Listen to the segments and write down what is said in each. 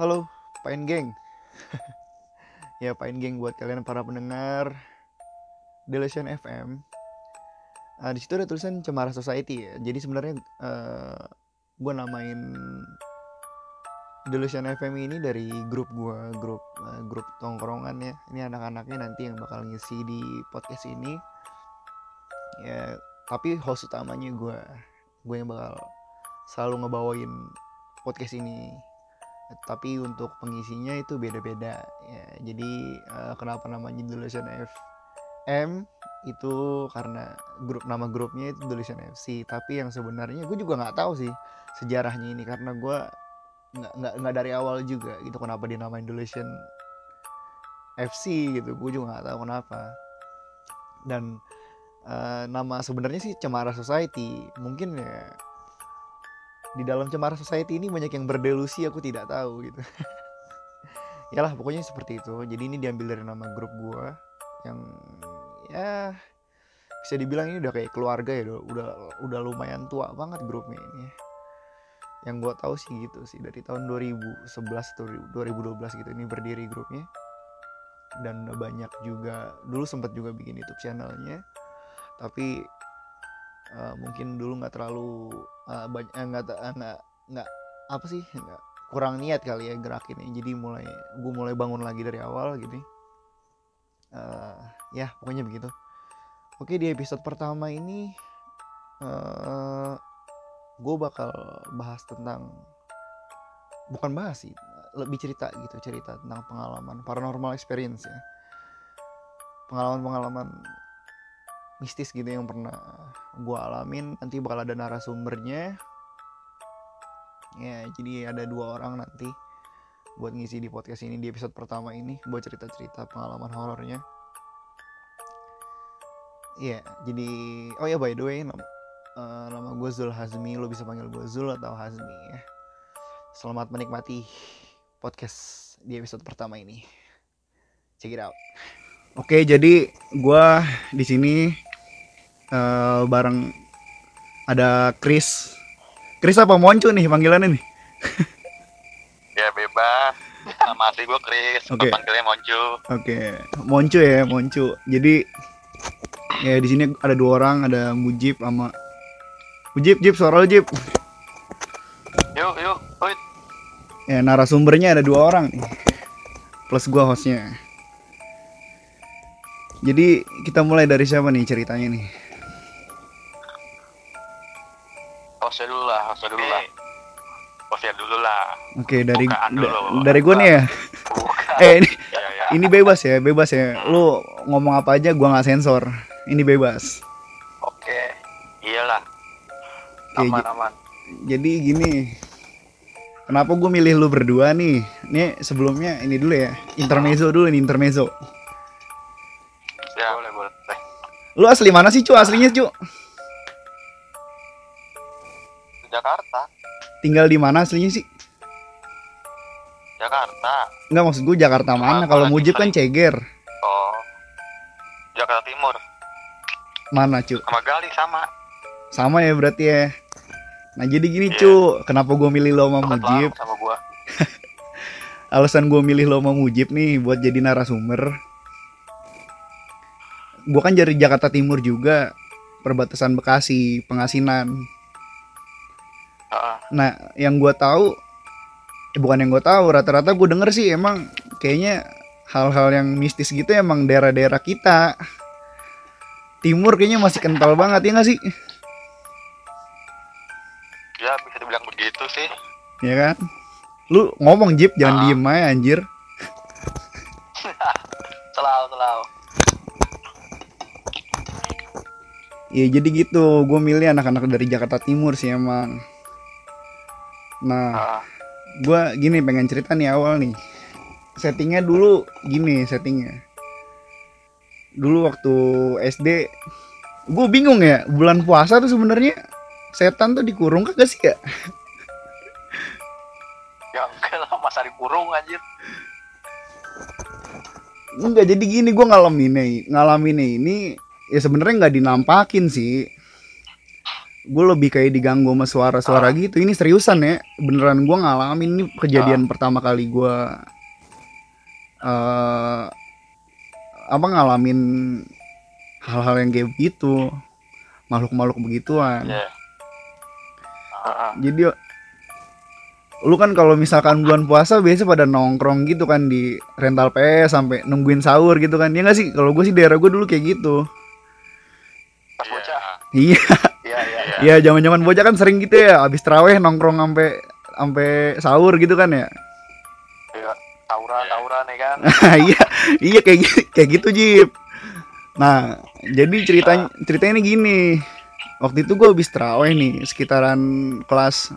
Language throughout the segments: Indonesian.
Halo, Pain Geng. ya, Pain Geng buat kalian para pendengar Delusion FM. Uh, di situ ada tulisan Cemara Society ya. Jadi sebenarnya uh, gue namain Delusion FM ini dari grup gue, grup uh, grup tongkrongan ya. Ini anak-anaknya nanti yang bakal ngisi di podcast ini. Ya, tapi host utamanya gue, gue yang bakal selalu ngebawain podcast ini tapi untuk pengisinya itu beda-beda ya. Jadi uh, kenapa namanya Delusion FM itu karena grup nama grupnya itu Delusion FC tapi yang sebenarnya gue juga nggak tahu sih sejarahnya ini karena gue nggak nggak dari awal juga gitu kenapa dinamain Delusion FC gitu. Gue juga nggak tahu kenapa. Dan uh, nama sebenarnya sih Cemara Society. Mungkin ya di dalam Cemara Society ini banyak yang berdelusi aku tidak tahu gitu. Ya lah pokoknya seperti itu. Jadi ini diambil dari nama grup gua yang ya bisa dibilang ini udah kayak keluarga ya udah udah lumayan tua banget grupnya ini. Yang gua tahu sih gitu sih dari tahun 2011 atau 2012 gitu ini berdiri grupnya. Dan udah banyak juga dulu sempat juga bikin YouTube channelnya. Tapi uh, mungkin dulu nggak terlalu uh, banyak nggak nggak nggak apa sih nggak kurang niat kali ya gerakin jadi mulai gue mulai bangun lagi dari awal gitu uh, ya pokoknya begitu. Oke di episode pertama ini uh, gue bakal bahas tentang bukan bahas sih lebih cerita gitu cerita tentang pengalaman paranormal experience ya. Pengalaman-pengalaman mistis gitu yang pernah gue alamin nanti bakal ada narasumbernya ya jadi ada dua orang nanti buat ngisi di podcast ini di episode pertama ini buat cerita-cerita pengalaman horornya yeah, jadi oh ya by the way nama, uh, nama gue Zul Hazmi, lo bisa panggil gue Zul atau Hazmi ya. Selamat menikmati podcast di episode pertama ini. Check it out. Oke, jadi gue di sini uh, bareng ada Chris. Chris apa Moncu nih panggilannya nih? ya bebas. Nama asli gue Chris. Oke. Okay. Panggilnya Moncu. Oke, okay. Moncu ya Moncu. Jadi ya di sini ada dua orang, ada Mujib sama Mujib, Jib, suara lo Jib. Yuk, yuk, wait. Ya narasumbernya ada dua orang nih. Plus gua hostnya. Jadi kita mulai dari siapa nih ceritanya nih? Hostnya dulu lah hostnya dulu lah. Hostnya dulu lah. Oke okay, dari dulu. dari gue nih ya? Eh ini ya, ya. ini bebas ya bebas ya. Lu ngomong apa aja gue nggak sensor. Ini bebas. Oke. Okay. iyalah. Okay, aman aman jadi gini. Kenapa gue milih lu berdua nih? Ini sebelumnya ini dulu ya. Intermezzo dulu nih intermezzo. Ya. Boleh boleh. Lu asli mana sih cu? Aslinya cu Jakarta. Tinggal di mana aslinya sih? Jakarta. Enggak maksud gue Jakarta mana? Kalau Mujib kan Ceger. Oh. Jakarta Timur. Mana, cu? Sama Gali sama. Sama ya berarti ya. Nah jadi gini yeah. cu, kenapa gue milih lo sama Mujib? Sama gua. Alasan gue milih lo sama Mujib nih buat jadi narasumber. Gue kan dari Jakarta Timur juga, perbatasan Bekasi, Pengasinan. Nah, yang gue tahu, eh, bukan yang gue tahu, rata-rata gue denger sih emang kayaknya hal-hal yang mistis gitu emang daerah-daerah kita. Timur kayaknya masih kental banget ya gak sih? Ya bisa dibilang begitu sih. Ya kan? Lu ngomong Jip, jangan uh. diem aja anjir. selalu, selalu. Ya jadi gitu, gue milih anak-anak dari Jakarta Timur sih emang. Nah, uh. gue gini pengen cerita nih awal nih. Settingnya dulu gini settingnya. Dulu waktu SD, gue bingung ya bulan puasa tuh sebenarnya setan tuh dikurung kagak sih ya? Ya enggak lah masa dikurung anjir. Enggak jadi gini gue ngalamin nih, ngalamin ini ya sebenarnya nggak dinampakin sih gue lebih kayak diganggu sama suara-suara gitu. Ini seriusan ya beneran gue ngalamin. Ini kejadian pertama kali gue eh apa ngalamin hal-hal yang kayak begitu makhluk-makhluk begituan. Iya. Heeh. jadi lu kan kalau misalkan bulan puasa biasa pada nongkrong gitu kan di rental PS sampai nungguin sahur gitu kan. Ya nggak sih? Kalau gue sih daerah gue dulu kayak gitu. Iya Iya, iya. Iya. Iya, zaman-zaman bocah kan sering gitu ya, habis terawih nongkrong sampai sampai sahur gitu kan ya. Iya. Tauran, tauran ya kan. iya, iya kayak gitu, kayak gitu, Jip. Nah, jadi ceritanya ceritanya ini gini. Waktu itu gue habis terawih nih, sekitaran kelas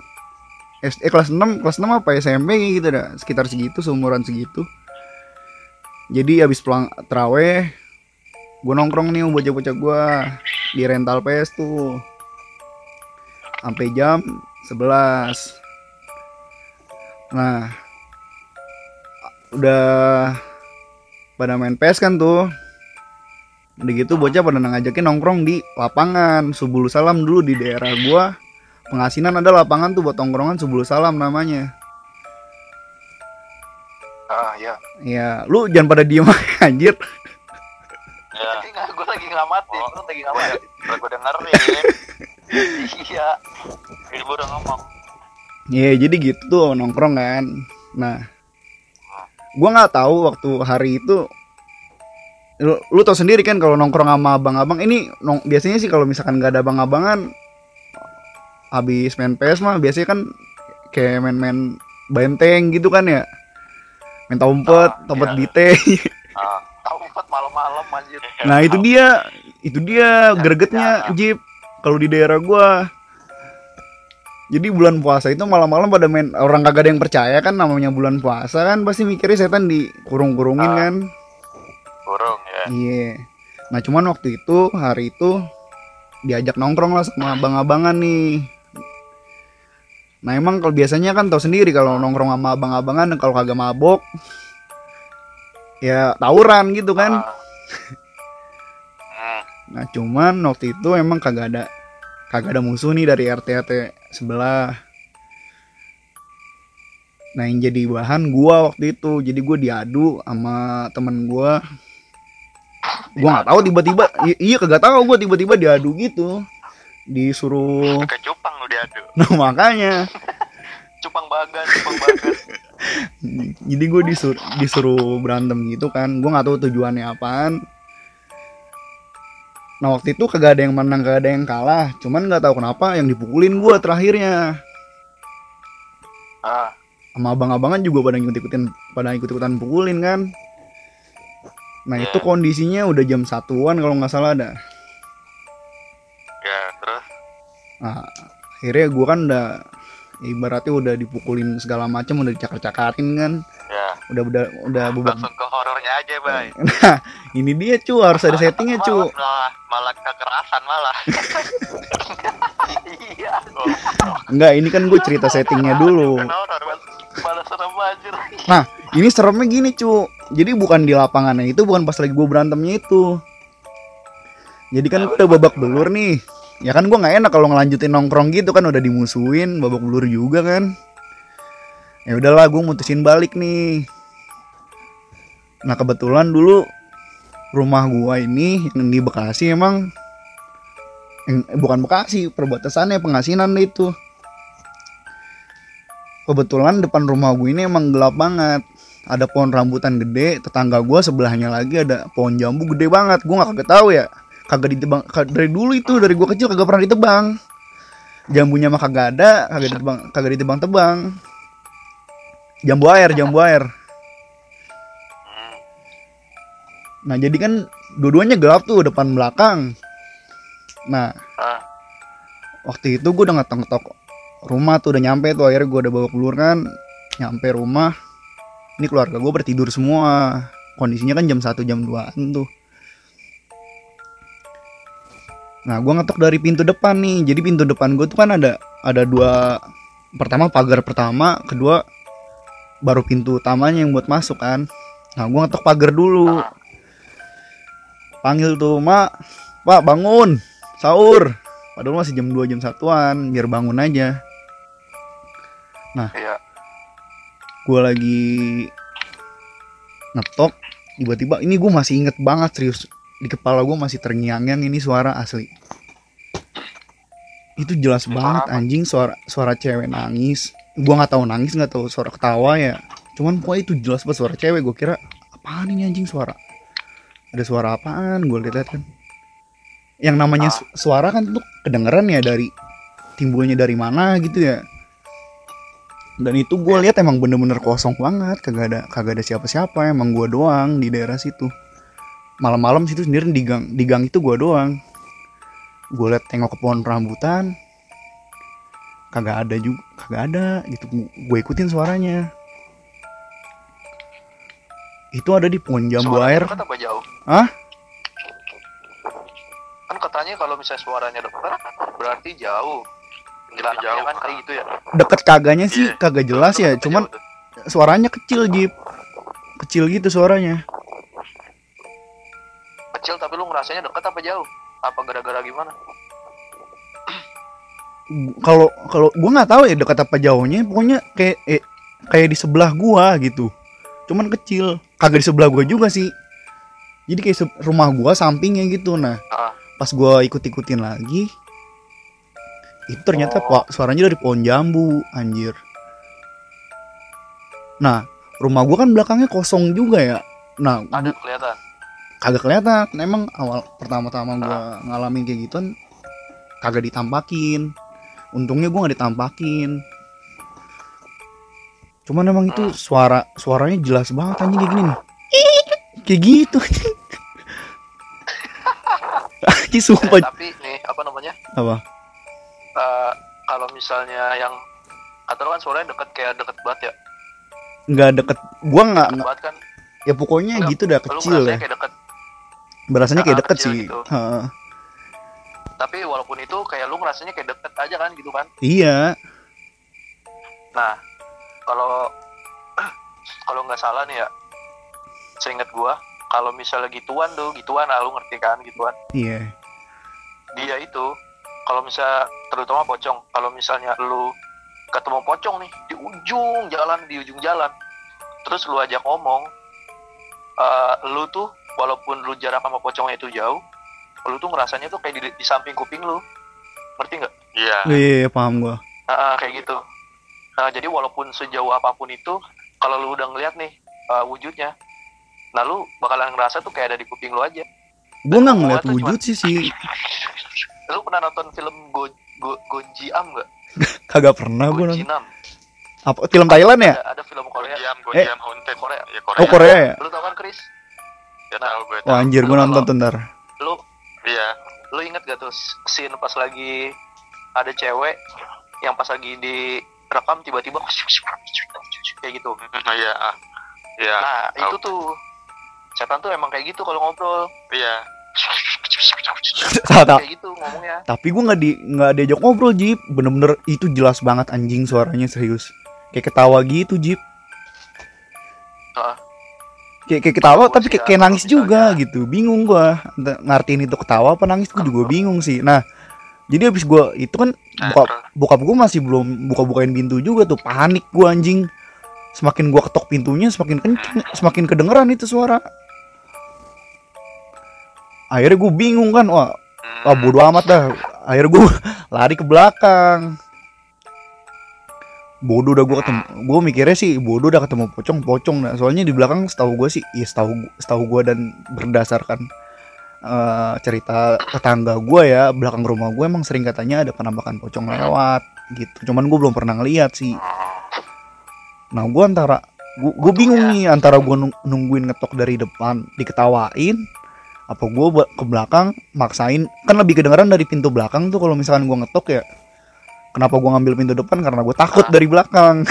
eh, kelas 6, kelas 6 apa SMP gitu dah, sekitar segitu, seumuran segitu. Jadi habis pulang terawih, gue nongkrong nih bocah-bocah gue di rental PS tuh sampai jam 11 nah udah pada main PS kan tuh udah gitu bocah pada ngajakin nongkrong di lapangan Subulu Salam dulu di daerah gua pengasinan ada lapangan tuh buat nongkrongan Subulu Salam namanya Ah, iya. ya lu jangan pada diem aja, anjir Iya. Nggak, gue lagi ngamatin, Oh. gue lagi ngamatin. gue dengerin. Iya. Gue udah ngomong. Ya jadi gitu tuh nongkrong kan. Nah, gua nggak tahu waktu hari itu lu, lu tau sendiri kan kalau nongkrong sama abang-abang ini nong, biasanya sih kalau misalkan nggak ada abang-abangan habis main PS mah biasanya kan kayak main-main benteng gitu kan ya. Main umpet, Ah, umpet iya. bite. Ah, malam-malam anjir. Nah, itu dia. Itu dia gregetnya Jeep kalau di daerah gua. Jadi bulan puasa itu malam-malam pada main orang kagak ada yang percaya kan namanya bulan puasa kan pasti mikirnya setan dikurung-kurungin Ah. kan. burung ya. Iya. Nah, cuman waktu itu hari itu diajak nongkrong lah sama abang-abangan nih. Nah, emang kalau biasanya kan tahu sendiri kalau nongkrong sama abang-abangan kalau kagak mabok ya tawuran gitu kan. Ah. Nah cuman waktu itu emang kagak ada kagak ada musuh nih dari RT RT sebelah. Nah yang jadi bahan gua waktu itu jadi gue diadu sama temen gua. Gua nggak tahu tiba-tiba iya kagak tahu gua tiba-tiba diadu gitu disuruh Kayak cupang lu diadu. nah makanya Cupang bagan, cupang bagan. jadi gue disuruh disuruh berantem gitu kan gue nggak tahu tujuannya apaan nah waktu itu kagak ada yang menang kagak ada yang kalah. Cuman nggak tahu kenapa yang dipukulin gue terakhirnya. Ah, sama abang-abangan juga pada ikut-ikutin pada ikut-ikutan pukulin kan? Nah itu Iya. kondisinya udah jam satuan kalau nggak salah ada Ya, terus? Nah akhirnya gue kan udah ibaratnya udah dipukulin segala macam udah dicakar-cakarin kan? Ya udah udah udah bebak langsung ke horornya aja, Bay. nah ini dia cu harus ada settingnya cu Malah malah kekerasan malah. iya. Enggak, ini kan gue cerita settingnya dulu. Nah, ini seremnya gini, cu. Jadi bukan di lapangannya itu, bukan pas lagi gue berantemnya itu. Jadi kan gue udah babak belur nih. Ya kan gue nggak enak kalau ngelanjutin nongkrong gitu kan udah dimusuhin, babak belur juga kan. Ya udahlah, gue mutusin balik nih. Nah kebetulan dulu rumah gua ini yang di Bekasi emang. Yang, eh, bukan Bekasi perbatasannya pengasinan itu. Kebetulan depan rumah gue ini emang gelap banget. Ada pohon rambutan gede tetangga gue sebelahnya lagi ada pohon jambu gede banget. Gue nggak kagak tahu ya kagak ditebang dari dulu itu dari gue kecil kagak pernah ditebang. Jambunya mah kagak ada kagak ditebang kagak ditebang tebang jambu air jambu air. Nah jadi kan dua-duanya gelap tuh depan belakang. Nah Ah. waktu itu gue udah ngetok-ngetok rumah tuh udah nyampe tuh akhirnya gue udah bawa keluar kan. Nyampe rumah ini keluarga gue bertidur semua. Kondisinya kan jam 1 jam 2an tuh. Nah gue ngetok dari pintu depan nih. Jadi pintu depan gue tuh kan ada ada dua pertama pagar pertama kedua baru pintu utamanya yang buat masuk kan. Nah gue ngetok pagar dulu. Panggil tuh mak pak bangun sahur. Padahal masih jam 2 jam satuan biar bangun aja. Iya. gue lagi ngetok tiba-tiba ini gue masih inget banget serius di kepala gue masih terngiang-ngiang ini suara asli. Itu jelas banget anjing suara suara cewek nangis gue nggak tahu nangis nggak tahu suara ketawa ya. Cuman pokoknya itu jelas banget suara cewek gue kira apaan ini anjing suara? Ada suara apaan? Gue lihat kan. Yang namanya Ah. su- suara kan tuh kedengeran ya dari timbulnya dari mana gitu ya. Dan itu gue lihat emang bener-bener kosong banget kagak ada kagak ada siapa-siapa emang gue doang di daerah situ. Malam-malam situ sendiri di gang di gang itu gue doang. Gue liat tengok ke pohon rambutan kagak ada juga kagak ada gitu gue ikutin suaranya itu ada di pohon jambu Suaranya air apa jauh? Hah? Kan katanya kalau misalnya suaranya dekat berarti jauh. Penjelasannya Jauh. kan kayak gitu ya. deket kagaknya sih Iya. kagak jelas ya cuman jauh suaranya kecil jip kecil gitu suaranya kecil tapi lu ngerasanya dekat apa jauh? Apa gara-gara gimana? Kalau kalau gua nggak tahu ya dekat apa jauhnya pokoknya kayak eh, kayak di sebelah gua gitu. Cuman kecil. Kagak di sebelah gua juga sih. Jadi kayak rumah gua sampingnya gitu. Nah Ah. pas gua ikut-ikutin lagi itu ternyata Oh. pak suaranya dari pohon jambu anjir. Nah rumah gua kan belakangnya kosong juga ya. Nah Ada kelihatan. kagak kelihatan. Emang awal pertama-tama gua ngalamin kayak gituan kagak ditampakin untungnya gua nggak ditampakin cuman emang itu suara suaranya jelas banget anjing kayak gini nih kayak gitu Eh, sumpah tapi nih apa namanya? apa Eh, kalau misalnya yang kata lu kan suaranya deket kayak deket banget ya. nggak deket gua nggak Deket banget kan. ya pokoknya Enggak, gitu dah Lu kecil ya kayak deket. berasanya kayak deket sih gitu. Tapi walaupun itu kayak lu ngerasanya kayak deket aja kan gitu kan. iya Nah, kalau kalau nggak salah nih ya, seingat gua, kalau misalnya gituan tuh, gituan lah, lu ngerti kan gituan. iya Dia itu, kalau misalnya terutama pocong, kalau misalnya lu ketemu pocong nih di ujung jalan, di ujung jalan, terus lu ajak ngomong, eh, lu tuh walaupun lu jarak sama pocongnya itu jauh, lu tuh ngerasanya tuh kayak di, di samping kuping lu, ngerti nggak? Iya. iya, iya paham gua Ah, ah, kayak gitu. Nah, jadi walaupun sejauh apa pun itu, kalau lu udah ngeliat nih uh, wujudnya, nah lu bakalan ngerasa tuh kayak ada di kuping lu aja. gua nggak ngeliat wujud sih sih Lu pernah nonton film Go, Go, Gonjiam nggak? kagak pernah gua nonton apa film Thailand ya Ada, ada film Korea. Gojam, Eh. Gojam Haunted. Korea. Ya oh Korea. Korea ya Lu tau kan Chris? Ya tahu gue. Wah anjir gue nonton kalau- tuh ntar Lu Iya. lu inget gak tuh scene pas lagi ada cewek yang pas lagi direkam tiba-tiba kayak gitu. Iya. ah. Iya. Nah, itu tuh setan tuh emang kayak gitu kalau ngobrol. Iya. Kayak gitu ngomongnya. Tapi gue nggak di nggak diajak ngobrol Jip Bener-bener itu jelas banget anjing suaranya serius Kayak ketawa gitu Jip. Kayak, kayak ketawa Gua tapi kayak, ya, kayak kalau nangis juga gitu. Bingung gue Ngartiin itu ketawa apa nangis gue juga bingung sih. Nah jadi abis gue itu kan Nah, bokap, terus- bokap gue masih belum buka-bukain pintu juga tuh. Panik gue anjing. Semakin gue ketok pintunya semakin kenceng Semakin kedengeran itu suara. Akhirnya gue bingung kan Wah. Wah bodo amat dah. Akhirnya gue lari ke belakang. Bodoh udah gue ketemu. Gue mikirnya sih bodoh udah ketemu pocong pocong dah. Soalnya di belakang setahu gue sih, ya setahu setahu gue dan berdasarkan eh, cerita tetangga gue ya, belakang rumah gue emang sering katanya ada penampakan pocong lewat gitu. Cuman gue belum pernah ngeliat sih. Nah gue antara gue bingung nih antara gue nungguin ngetok dari depan diketawain apa gue ke belakang maksain kan lebih kedengeran dari pintu belakang tuh kalau misalkan gue ngetok ya kenapa gue ngambil pintu depan? Karena gue takut dari belakang.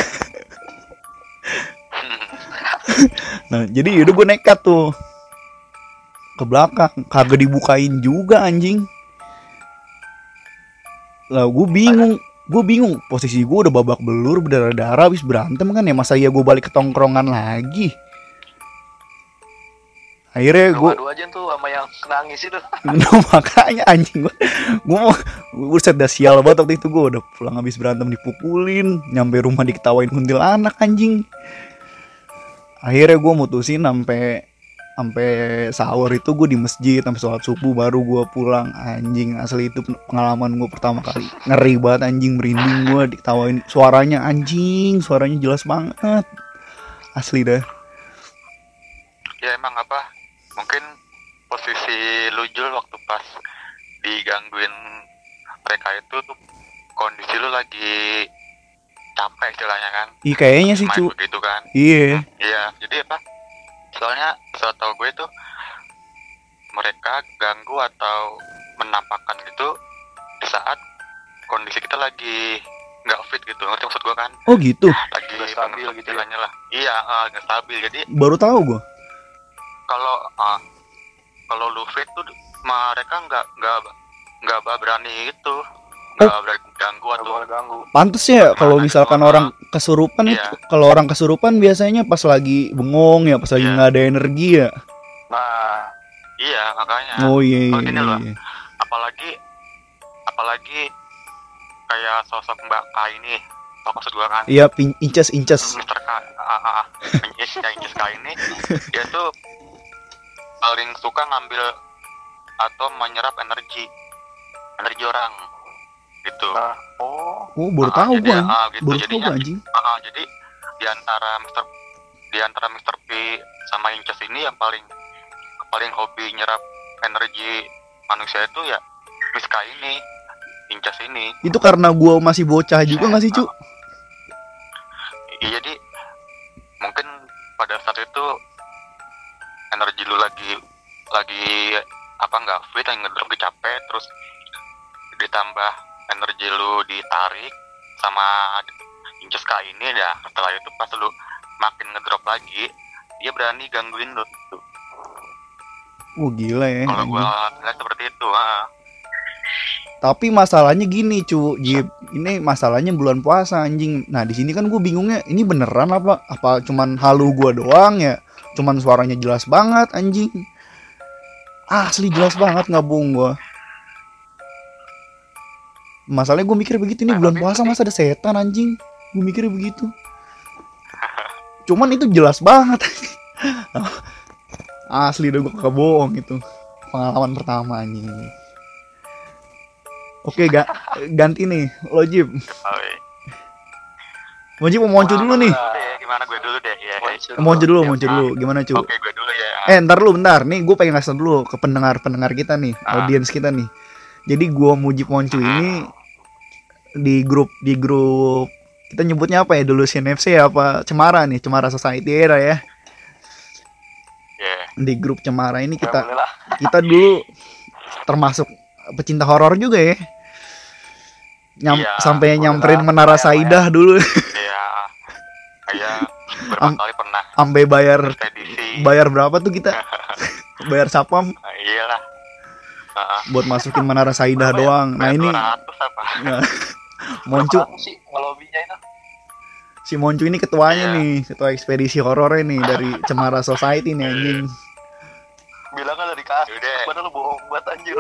Nah jadi yaudah gue nekat tuh. Ke belakang. Kagak dibukain juga anjing. Lah gue bingung. Gue bingung. Posisi gue udah babak belur berdarah darah habis berantem kan ya. Masa ya gue balik ke tongkrongan lagi akhirnya gue adu aja tuh sama yang nangis itu. Nah, makanya anjing gue gue mau gue set dah sial banget waktu itu. Gue udah pulang habis berantem dipukulin nyampe rumah diketawain kuntilanak anjing. Akhirnya gue mutusin sampai sampai sahur itu gue di masjid sampai sholat subuh baru gue pulang. Anjing asli itu pengalaman gue pertama kali. Ngeri banget anjing merinding gue diketawain. Suaranya anjing suaranya jelas banget. Asli dah. Ya emang apa mungkin posisi lu Jul waktu pas digangguin mereka itu tuh kondisi lu lagi capek istilahnya kan? Ih kayaknya sih cu. begitu kan? Iya. Iya jadi apa? Soalnya setahu gue tuh mereka ganggu atau menampakkan gitu di saat kondisi kita lagi nggak fit gitu. Ngerti maksud gue kan? Oh gitu? Lagi Nggak stabil gitu ya? lah. Iya eh, nggak stabil. Jadi baru tahu gue kalau ah, kalau lu fit tuh mereka nggak nggak nggak berani itu nggak berani ganggu Gak atau boleh ganggu. Pantes ya kalau misalkan orang kesurupan Iya. itu kalau orang kesurupan biasanya pas lagi bengong ya, pas lagi Iya. nggak ada energi ya. Nah, iya makanya Oh iya iya. Oh, gini loh. iya. apalagi apalagi kayak sosok Mbak K ini tau maksud gua kan Iya, inces inces. Mister K ah, ah, ah. Incis ya K ini dia tuh paling suka ngambil atau menyerap energi energi orang gitu nah, oh, Oh, baru Ah, tahu jadi, gua. ah, gitu. Baru tahu Jadinya- anjing. Ah, jadi di antara Mister di antara Mister P sama Inces ini yang paling paling hobi nyerap energi manusia itu ya Miss K ini Inces ini Itu karena gua masih bocah juga nggak sih, Cu? Iya jadi mungkin pada saat itu energi lu lagi lagi apa nggak fit yang ngedrop di capek terus ditambah energi lu ditarik sama inces K ini ya setelah itu pas lu makin ngedrop lagi dia berani gangguin lu Oh, gila ya. kalau gua lihat seperti itu ah. Tapi masalahnya gini, Cu. Jip, ini masalahnya bulan puasa anjing. Nah, di sini kan gue bingungnya ini beneran apa apa cuman halu gua doang ya? Cuman suaranya jelas banget anjing. Asli jelas banget nggak bohong gua. Masalahnya gue mikir begitu nih Nah, bulan puasa masa ada setan anjing. Gue mikirnya begitu. Cuman itu jelas banget. Asli udah gue kagak bohong itu. Pengalaman pertama anjing. Oke, ga- ganti nih. Lo Jip. Oh, iya. Mau moncu dulu nih. Gimana gue dulu deh ya muncul. Moncu dulu, moncu dulu. Gimana, Cu? oke gue dulu ya Eh, ntar lu bentar. Nih, gue pengen ngasih dulu ke pendengar-pendengar kita nih, Ah. audiens kita nih. Jadi gua Mujib Moncu ini di grup di grup kita nyebutnya apa ya dulu FC apa Cemara nih Cemara Society era ya ya di grup Cemara ini Ya, kita lah. kita dulu termasuk pecinta horor juga ya Nyam, Iya, sampai nyamperin. Menara Saidah dulu ya kayak berapa Am- kali pernah sampai bayar ekspedisi bayar berapa tuh kita bayar sapam Ah, iyalah Ah, buat masukin Menara Saidah ya? doang nah ini 200 apa Moncu sih itu? si Moncu ini ketuanya Iya. nih ketua ekspedisi horornya nih dari Cemara Society nih anjing Bilang kan dari kasih. Yaudah. Padahal lu bohong buat anjir.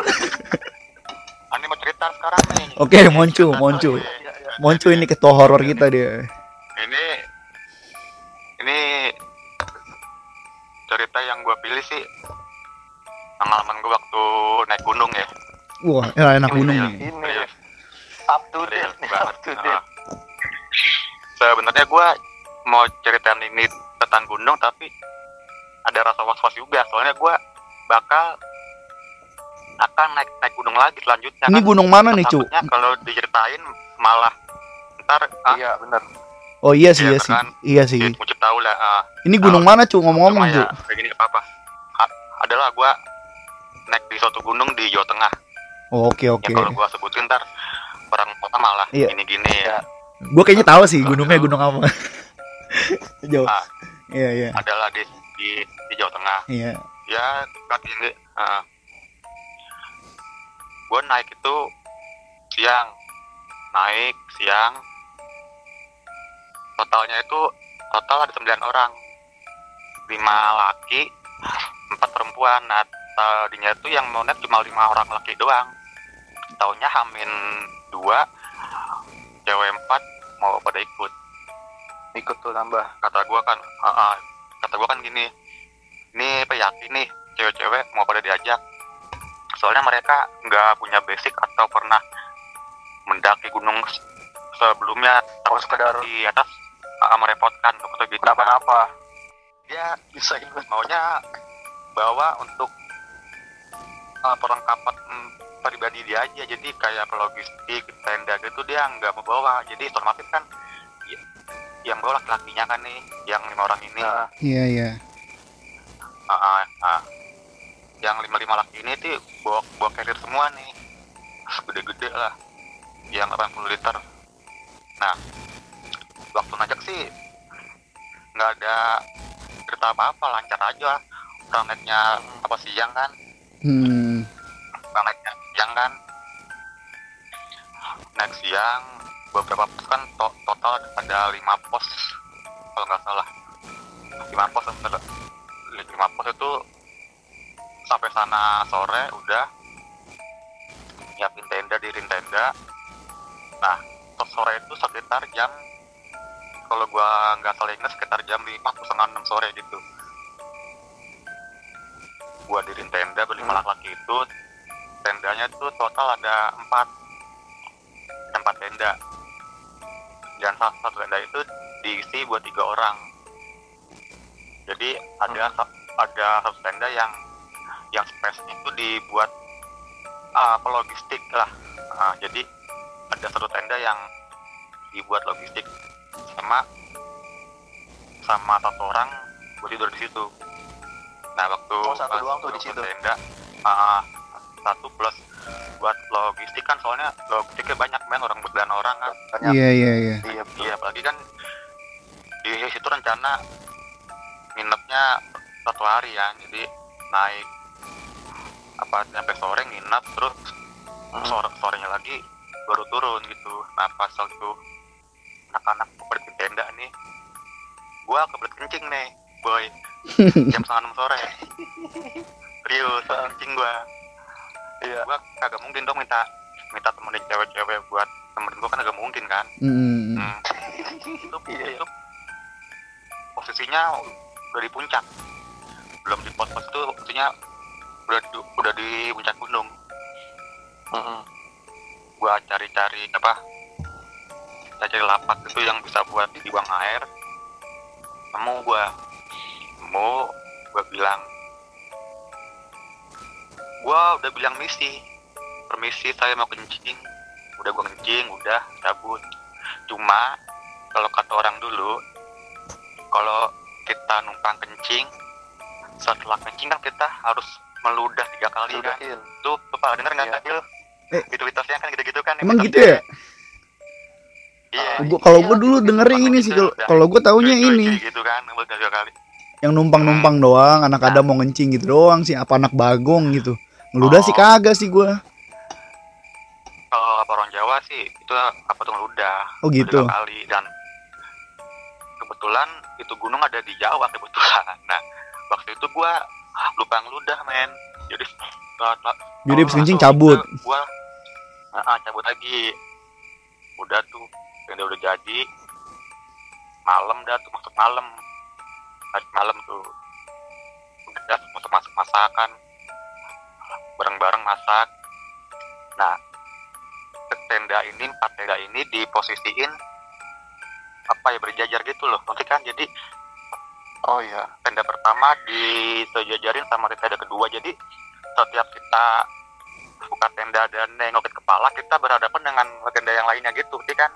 Ani mau cerita sekarang nih Oke, Moncu, Moncu. Iya, Iya, iya. Moncu ini ketua horor kita dia ini ini cerita yang gue pilih sih pengalaman gue waktu naik gunung ya wah ya, enak gunung Iya. nih Ini Serius. up to date up to date. Ah. Sebenarnya gue mau ceritain ini tentang gunung tapi ada rasa was-was juga soalnya gue bakal akan naik naik gunung lagi selanjutnya ini kan. gunung mana nih cu kalau diceritain malah ntar ah, Iya, benar. Oh iya sih Iya iya sih. kan? iya sih. ya, mungkin tahu lah ah. ini gunung mana cu ngomong-ngomong cu ya kayak gini apa apa adalah gue naik di suatu gunung di Jawa Tengah. Oh, oke ya oke. kalau gue sebutin ntar orang kota malah Iya. gini-gini. Ya gue kayaknya tahu sih gunungnya gunung apa. Jauh. Ah. iya iya. Adalah di, di di Jawa Tengah. Iya. Ya kaki ini gue naik itu siang. Naik siang totalnya itu total ada 9 orang. Lima laki empat perempuan. Nah tadinya itu yang mau net cuma lima orang laki doang. Taunya hamin dua cewek empat mau pada ikut. Ikut tuh nambah. Kata gua kan "Ah, ah." kata gua kan gini ini apa yakin nih cewek-cewek mau pada diajak. Soalnya mereka nggak punya basic atau pernah mendaki gunung sebelumnya Oh, sekedar- di atas ah, merepotkan atau gitu. Kenapa-napa? Dia bisa ikut. Maunya bawa untuk uh, perlengkapan mm, pribadi dia aja. Jadi kayak logistik tenda gitu dia nggak mau bawa. Jadi otomatis kan y- yang bawa laki-lakinya kan nih yang lima orang ini. Nah, Iya iya. Ah, ah, ah. yang lima lima laki ini tuh bawa bawa carrier semua nih. Gede-gede lah. Yang 80 liter. Nah waktu ngajak sih nggak ada cerita apa-apa lancar aja. Naiknya apa siang kan? Hmm. naiknya siang kan? Naik siang beberapa pos kan to- total ada lima pos kalau nggak salah. Lima pos lima pos itu sampai sana sore udah. Nyiapin tenda dirin tenda. Nah sore itu sekitar jam kalau gua nggak salah ingat sekitar jam lima atau setengah enam sore gitu. Gua dirin tenda berlima laki-laki itu tendanya itu total ada empat. Empat tenda. Dan satu, satu tenda itu diisi buat tiga orang. Jadi ada sa- ada satu tenda yang yang space itu dibuat ah, apa logistik lah. Ah, jadi ada satu tenda yang dibuat logistik sama sama satu orang buat tidur di situ nah waktu Oh, satu pas doang tuh di situ. tenda ah, satu plus buat logistik kan soalnya logistiknya banyak men orang berdan orang kan banyak Iya iya iya. iya iya apalagi kan di situ rencana nginepnya satu hari ya jadi naik apa sampai sore nginep terus Hmm. sore sorenya lagi baru turun gitu nah pas waktu anak-anak pada di tenda nih gua kebelet kencing nih boy jam setengah enam sore serius kencing gua iya gua kagak mungkin dong minta minta temenin cewek-cewek buat temenin gua kan kagak mungkin kan Hmm. Hmm. itu, Iya. itu posisinya udah di puncak belum di pos-pos itu posisinya udah di, udah di puncak gunung Mm-mm. gua cari-cari apa cari lapak itu yang bisa buat dibuang air nemu gua nemu gua bilang gua udah bilang misi permisi saya mau kencing udah gua kencing udah cabut cuma kalau kata orang dulu kalau kita numpang kencing setelah kencing kan kita harus meludah tiga kali kan Sudahin. tuh bapak denger nggak Iya. Kak, Il? Eh. itu mitosnya kan gitu-gitu kan Emang gitu ya? Iya Gua kalau iya, gua dulu dengernya Kalau ini sih kalau gua taunya ini. gitu kan kali. Yang numpang-numpang doang, anak ada mau ngencing gitu doang sih, apa anak bagong gitu. Ngeludah sih Oh. kagak sih gua. kalau apa orang Jawa sih itu apa tuh ngeludah. Oh gitu. kali dan kebetulan itu gunung ada di Jawa kebetulan. Nah waktu itu gua lupa ngeludah men. Jadi Jadi habis kencing cabut. ah, ah, cabut lagi. Udah tuh tenda udah jadi. Malam dah tuh masuk malam. Masuk malam tuh. Udah masuk masuk masakan bareng-bareng masak. Nah tenda ini empat tenda ini diposisiin apa ya berjajar gitu loh nanti kan? Jadi oh iya. tenda pertama disejajarin sama tenda kedua. Jadi setiap kita buka tenda dan nengokin kepala kita berhadapan dengan tenda yang lainnya gitu jadi kan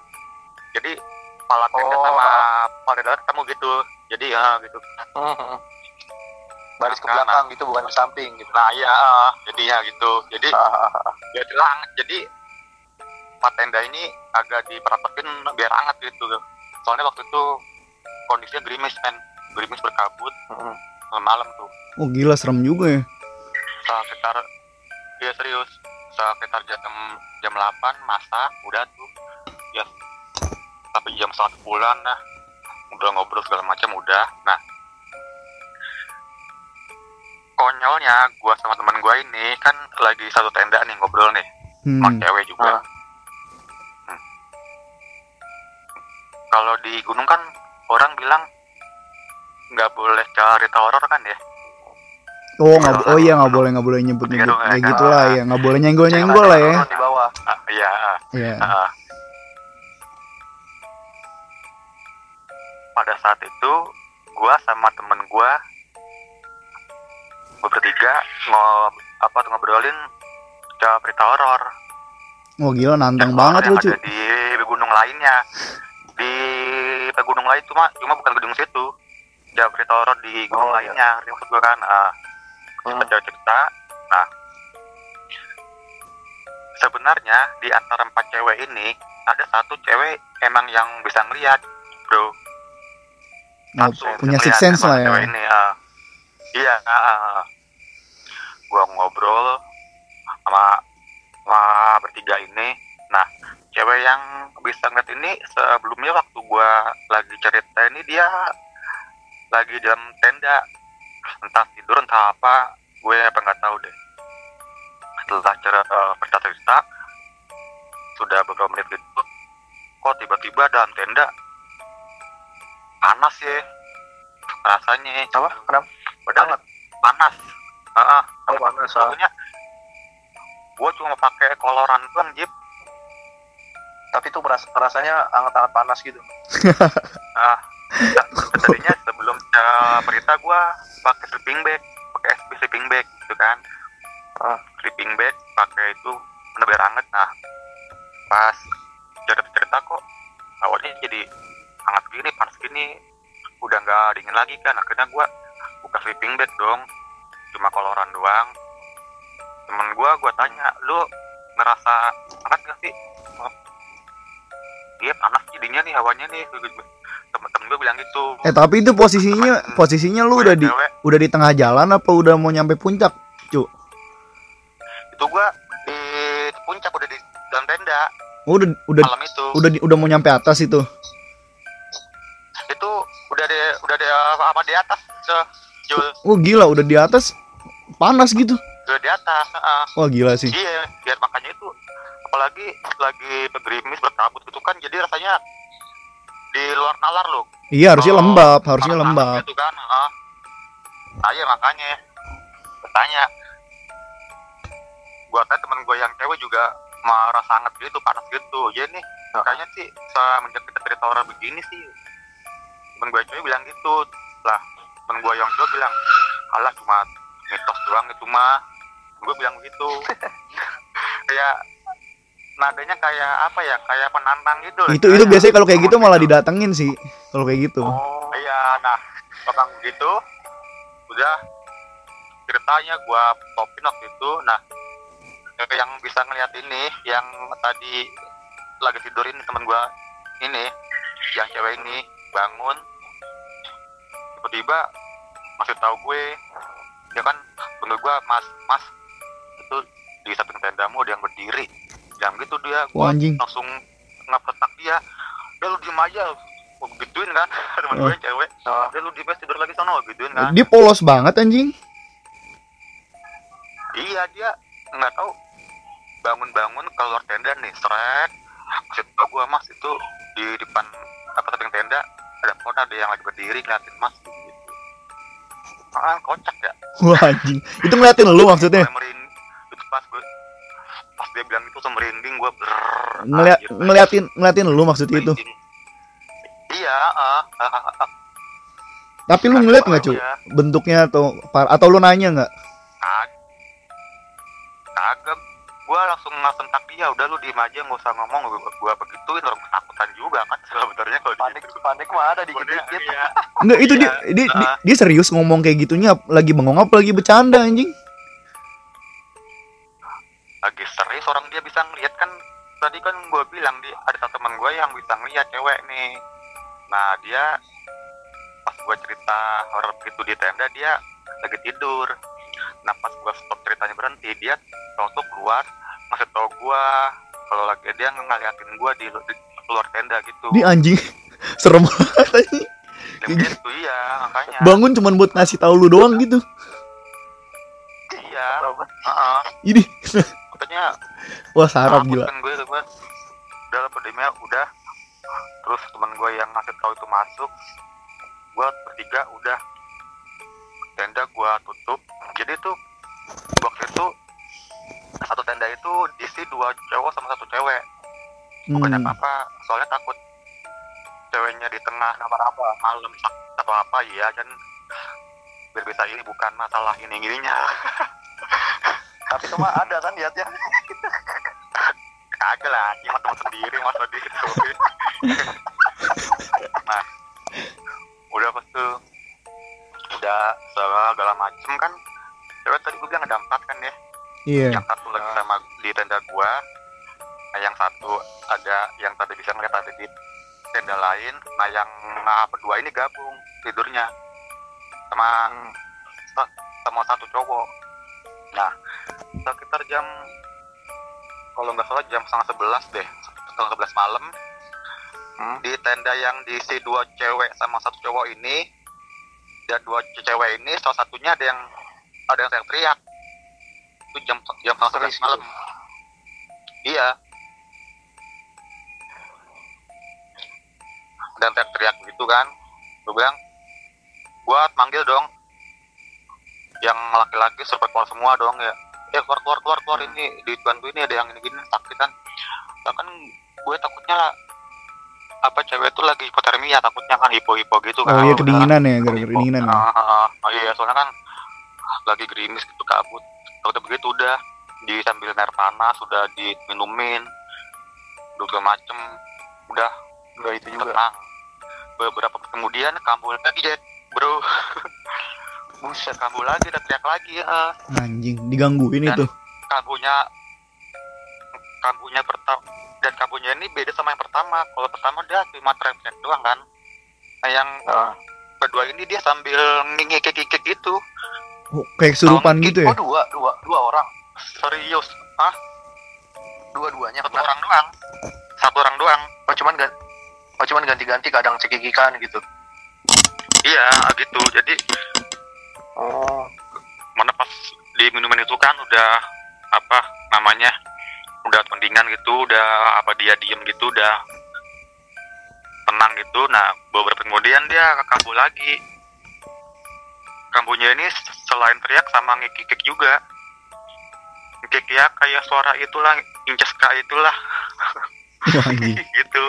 jadi kepala tenda Oh. sama kepala tenda ketemu gitu jadi ya gitu Mhm. baris ke Kanan. belakang gitu bukan ke samping gitu nah iya eh, jadinya gitu jadi Hahaha. jadi hangat jadi empat tenda ini agak diperapetin biar hangat gitu soalnya waktu itu kondisinya gerimis kan gerimis berkabut Mhm. malam tuh Oh gila serem juga ya. sekitar ya serius sekitar jam jam 8 masak udah tuh ya sampai jam satu bulan nah udah ngobrol segala macam udah nah konyolnya gua sama teman gua ini kan lagi satu tenda nih ngobrol nih sama Hmm. cewek juga Ah. Hmm. kalau di gunung kan orang bilang nggak boleh cerita horor kan ya Oh, nggak, oh iya nggak boleh nggak boleh nyebut nyebut Iya, kayak iya. gitulah ya nggak boleh nyenggol nyenggol lah ya. Di bawah Ah, iya ah. Iya. Pada saat itu gua sama temen gua gua bertiga ngob apa tuh ngobrolin cerita berita horor Oh gila nantang Yang banget horor lu yang cu. ada di gunung lainnya di gunung lain cuma cuma bukan gunung situ ya berita horor di gunung Oh, iya. lainnya maksud gua kan ah Hmm. cerita cerita nah sebenarnya di antara empat cewek ini ada satu cewek emang yang bisa ngeliat bro Oh, punya six sense lah ya. ini ah. iya ah. gua ngobrol sama sama bertiga ini nah cewek yang bisa ngeliat ini sebelumnya waktu gua lagi cerita ini dia lagi dalam tenda entah tidur entah apa gue apa nggak tahu deh setelah cerita cerita cerita sudah beberapa menit gitu kok tiba-tiba dalam tenda panas ya rasanya. Apa? Kenapa? Padahal panas? Heeh. oh panas ah. gue cuma pakai koloran doang Jip. Tapi itu beras- rasanya hangat-hangat panas gitu. Ah. Tadinya sebelum uh, berita gue pakai sleeping bag pakai SB sleeping bag gitu kan. Ah. sleeping bag pakai itu bener hangat nah pas cerita cerita kok awalnya jadi hangat gini panas gini. Udah nggak dingin lagi kan akhirnya gue buka sleeping bag dong. Cuma koloran doang. Temen gue gue tanya lu ngerasa hangat gak sih? Iya panas jadinya nih hawanya nih. Temen-temen gue bilang gitu. Eh tapi itu posisinya Temen- posisinya lu udah di cewek, udah di tengah jalan apa udah mau nyampe puncak? itu gua di puncak udah di dalam tenda. Oh, udah udah malam itu. udah di- udah mau nyampe atas itu. Itu udah di udah di apa di atas se Jul Oh gila udah di atas panas gitu. udah di atas heeh. Wah gila sih. iya biar makanya itu apalagi lagi begerimis berkabut gitu kan jadi rasanya di luar nalar loh Iya harusnya Oh, lembab, harusnya lembab. gitu kan heeh. nah, iya makanya bertanya gua tanya temen gua yang cewek juga marah sangat gitu panas gitu ya nih kayaknya sih semenjak kita cerita orang begini sih temen gue cewek bilang gitu lah temen gue yang cowok bilang alah cuma mitos doang itu mah gue bilang begitu kayak nadanya kayak apa ya kayak penantang gitu. Itu itu biasanya kalau kayak gitu malah gitu. didatengin sih. Kalau kayak gitu. oh iya nah orang begitu udah ceritanya gua topin waktu itu nah yang bisa ngeliat ini yang tadi lagi tidurin temen gua ini yang cewek ini bangun tiba-tiba masih tahu gue ya kan menurut gua mas mas itu di samping tendamu ada yang berdiri yang gitu dia Wah gua anjing. langsung ngapetak dia ya lu diem aja gua gituin kan temen gue yang cewek oh. ya lu di base tidur lagi sono gituin kan Dia polos banget anjing. iya dia nggak tahu bangun-bangun keluar tenda nih srek maksud gua mas itu di depan apa samping tenda ada pohon ada yang lagi berdiri ngeliatin mas gitu ah kocak ya Wah anjing. Itu ngeliatin lu maksudnya. Gue merin- itu pas gue pas dia bilang itu merinding gue ber Ngeliat ngeliatin ngeliatin lu maksudnya itu. iya ah, ah, ah, ah. Tapi lu ngeliat nggak cu? Iya. Bentuknya atau par- atau lu nanya nggak? Kag kagak gua langsung ngasentak dia udah lu diem aja nggak usah ngomong gua, gua begituin orang ketakutan juga kan sebenarnya kalau panik gitu. panik mah ada dikit dikit dia- iya. Enggak itu dia, Iya. dia, dia, Ah. dia serius ngomong kayak gitunya lagi bengong apa lagi bercanda anjing. lagi serius orang dia bisa ngeliat kan tadi kan gua bilang di ada satu teman gua yang bisa ngeliat cewek nih nah dia pas gua cerita horor gitu di tenda dia lagi tidur nah pas gua stop ceritanya berhenti dia langsung keluar ngasih tau gua kalau lagi dia ngeliatin gua di, di keluar tenda gitu Dia anjing. Serem banget gitu iya makanya Bangun cuman buat ngasih tahu lu doang gitu. apa? Heeh. Ini Makanya wah sarap gila. kan gue gue udah lah udah terus teman gue yang ngasih tahu itu masuk gue bertiga udah tenda gue tutup. Jadi tuh waktu itu satu tenda itu diisi dua cowok sama satu cewek. Bukannya Hmm. apa soalnya takut ceweknya di tengah apa-apa malam atau apa ya kan. Biar bisa ini bukan masalah ini gininya Tapi itu mah ada kan lihatnya. kagak lah cuma teman sendiri masa gitu nah udah pas tuh udah segala macem kan. Cewek tadi gue bilang ada empat kan ya. Iya. yang satu lagi sama di tenda gua. Nah yang satu ada yang tadi bisa ngeliat ada di tenda lain. Nah yang nah, berdua ini gabung tidurnya. Sama sama satu cowok. Nah sekitar jam kalau nggak salah jam setengah sebelas deh. Setengah sebelas malam. Hmm. di tenda yang diisi dua cewek sama satu cowok ini dan dua cewek ini salah satunya ada yang ada yang teriak itu jam jam setengah malam. Iya. Dan teriak-teriak gitu kan. Gue bilang buat manggil dong. Yang laki-laki supaya keluar semua dong ya. Eh keluar keluar keluar keluar. Ini di bantu ini ada yang ini gini sakit kan. Ya kan gue takutnya lah apa cewek itu lagi hipotermia takutnya kan hipo hipo gitu kan Oh iya Udah kedinginan ya, gara-gara kedinginan ya. Oh iya soalnya kan lagi gerimis gitu kabut. Takutnya begitu udah. Di sambil air panas sudah diminumin udah macem. Udah. Enggak itu juga. tenang. Beberapa kemudian kambuh lagi Jet. Bro. Buset kambuh lagi udah teriak lagi ya. Anjing, digangguin Dan- itu. kambuhnya kambuhnya pertama dan kambuhnya ini beda sama yang pertama kalau pertama dia cuma teriak doang kan nah yang Ah. kedua ini dia sambil ngikik-ngikik gitu Oh, kayak kesurupan gitu ya. Oh dua, dua, dua orang. serius Dua-duanya satu orang doang satu orang doang Oh cuman gan Oh cuman ganti-ganti kadang cekikikan gitu. iya gitu jadi Oh. mana pas di minuman itu kan udah apa namanya udah mendingan gitu udah apa dia diem gitu udah tenang gitu nah beberapa kemudian dia kambuh lagi kambuhnya ini selain teriak sama ngikik juga ngikik ya kayak suara itulah inceska itulah gitu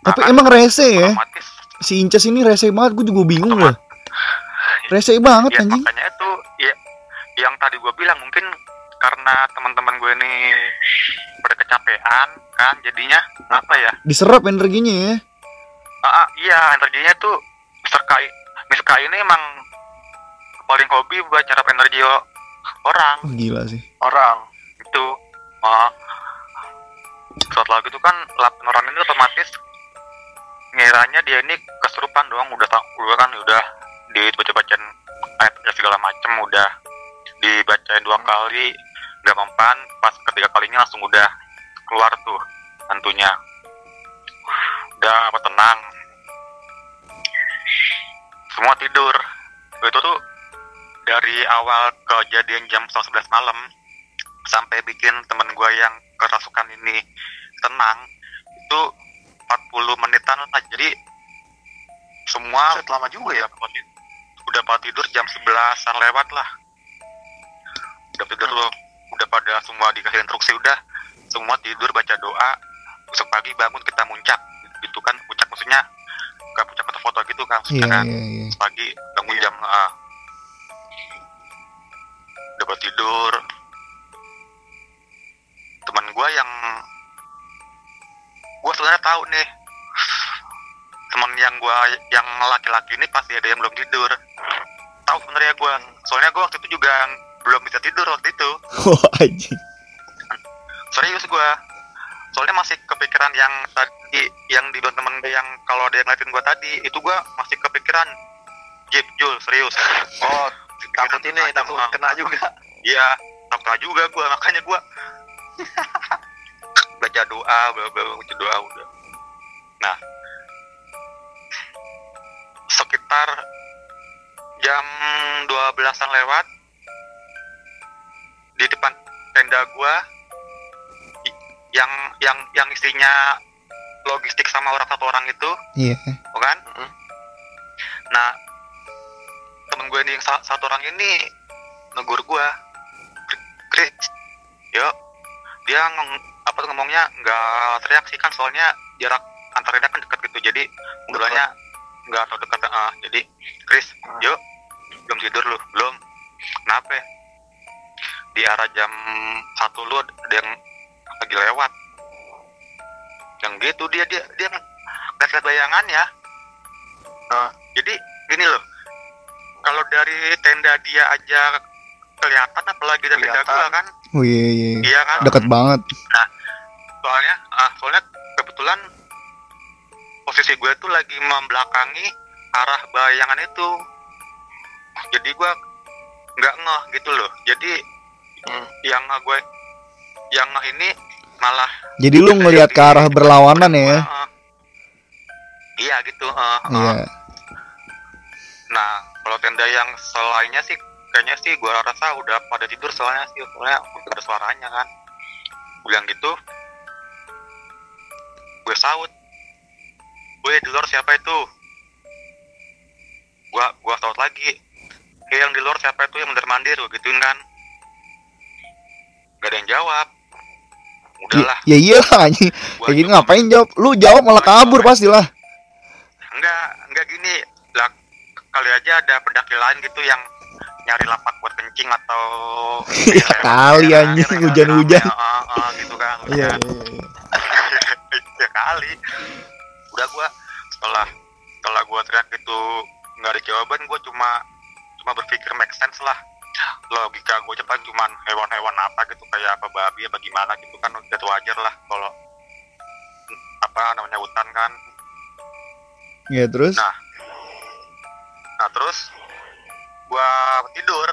Tapi Nah, emang rese ya. otomatis Si Inces ini rese banget, gue juga bingung loh. Rese banget ya anjing. makanya itu ya yang tadi gue bilang mungkin karena teman-teman gue ini pada kecapean kan jadinya apa ya Diserap energinya ya. ah, iya energinya tuh Mr. K Miss K ini emang paling hobi buat nyerap energi orang Wah, gila sih. Orang. itu ah saat lagu itu kan lapan orang ini otomatis ngiranya dia ini kesurupan doang udah tak udah kan udah dibaca-bacain ayat segala macem udah dibacain dua kali nggak mempan pas ketiga kalinya langsung udah keluar tuh hantunya. Udah apa tenang. Semua tidur. Itu tuh dari awal kejadian jam 11 malam sampai bikin temen gue yang kerasukan ini tenang itu 40 menitan lah. Jadi semua Set lama juga ya. udah pada- tidur jam 11an lewat lah. Udah tidur loh udah pada semua dikasih instruksi udah. Semua tidur baca doa. Besok pagi bangun kita muncak. Gitu kan muncak maksudnya. Gak muncak foto-foto gitu kan kan. iya, iya. pagi bangun jam ah, udah pada tidur. Teman gue yang gue sebenarnya tahu nih. Teman yang gue yang laki-laki ini pasti ada yang belum tidur. Tahu sebenarnya gue soalnya gue waktu itu juga belum bisa tidur waktu itu Wah, anjing. serius gue soalnya masih kepikiran yang tadi yang di temen gue yang kalau ada yang ngeliatin gue tadi itu gue masih kepikiran Jeep Jul serius Oh takut ini takut kena juga. Iya, takut juga gue makanya gue baca doa, baca, baca doa udah. Nah, sekitar jam 12-an lewat di depan tenda gua yang yang yang isinya logistik sama orang satu orang itu Iya. bukan Mhm. nah temen gue ini yang sa- satu orang ini negur gue Chris yuk dia ngomong apa tuh ngomongnya? Nggak teriak sih kan soalnya jarak antar tenda kan dekat gitu jadi ngobrolnya nggak terlalu dekat ah jadi Chris yuk belum tidur lu? Belum. Kenapa di arah jam satu lu ada yang lagi lewat. Yang gitu dia dia dia ngeliat bayangan ya. Ah. jadi gini loh. Kalau dari tenda dia aja kelihatan apalagi dari tenda gua kan. Oh iya iya. iya kan? Deket banget. soalnya ah soalnya kebetulan posisi gue tuh lagi membelakangi arah bayangan itu. Jadi gue nggak ngeh gitu loh. Jadi Hmm. yang gue yang ini malah Jadi lu ngelihat ke arah berlawanan ya. Iya gitu ah, ah. Iya. nah kalau tenda yang selainnya sih kayaknya sih gue rasa udah pada tidur soalnya sih soalnya udah ada suaranya kan bilang gitu gue saut gue di luar siapa itu gua gua saut lagi eh yang di luar siapa itu yang mondar mandir gue gituin kan gak ada yang jawab udahlah Ya iyalah anjing. Kayak gini ngapain jawab? Lu jawab malah kabur pastilah. enggak enggak gini lah kali aja ada pendaki lain gitu yang nyari lapak buat kencing atau Ya kali, Ya, anjing, hujan-hujan. ah, ah, gitu kan Iya. hujan. ya kali udah gua setelah setelah gua teriak itu nggak ada jawaban gua cuma cuma berpikir make sense lah logika gue cepat cuman hewan-hewan apa gitu kayak apa babi apa gimana gitu kan udah wajar lah kalau apa namanya hutan kan Ya terus? Nah. Nah terus gua tidur.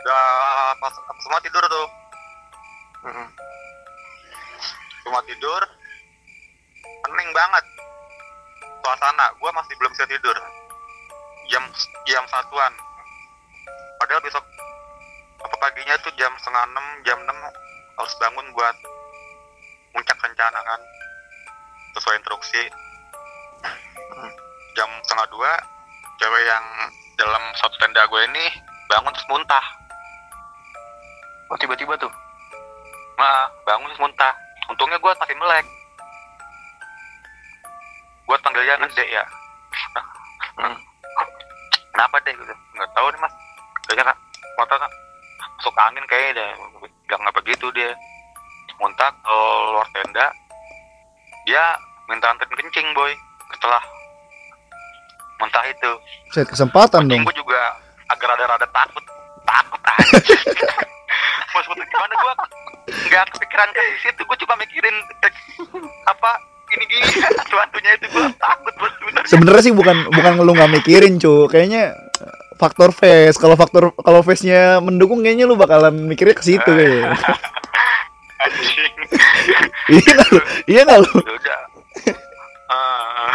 Udah pas semua tidur tuh. Mm-mm. Semua tidur. Pening banget. Suasana gua masih belum bisa tidur. Jam jam satuan. Padahal besok apa paginya tuh jam setengah enam jam enam harus bangun buat puncak rencana kan. Sesuai instruksi. Jam setengah dua cewek yang dalam satu tenda gue ini bangun terus muntah. Oh tiba-tiba tuh. nah bangun terus muntah. Untungnya gue masih melek. Gue panggilnya dek ya. Hmm. kenapa deh gitu nggak tahu nih mas kayaknya kan mata kan masuk angin kayaknya deh. Bilang apa gitu dia. Muntah ke luar tenda. Dia minta anterin kencing boy setelah muntah itu. Set kesempatan dong. Gue juga agak rada-rada takut. Takut aja maksudnya gimana gue nggak kepikiran ke situ. Gue cuma mikirin eh, apa ini gini sesuatunya itu gue takut sebenarnya sih bukan bukan lu nggak mikirin, cu. Kayaknya faktor face. Kalau faktor kalau face-nya mendukung kayaknya lu bakalan mikirnya ke situ kayaknya. anjing. Iya lu? Iya nggak lu? Ya udah. Ah,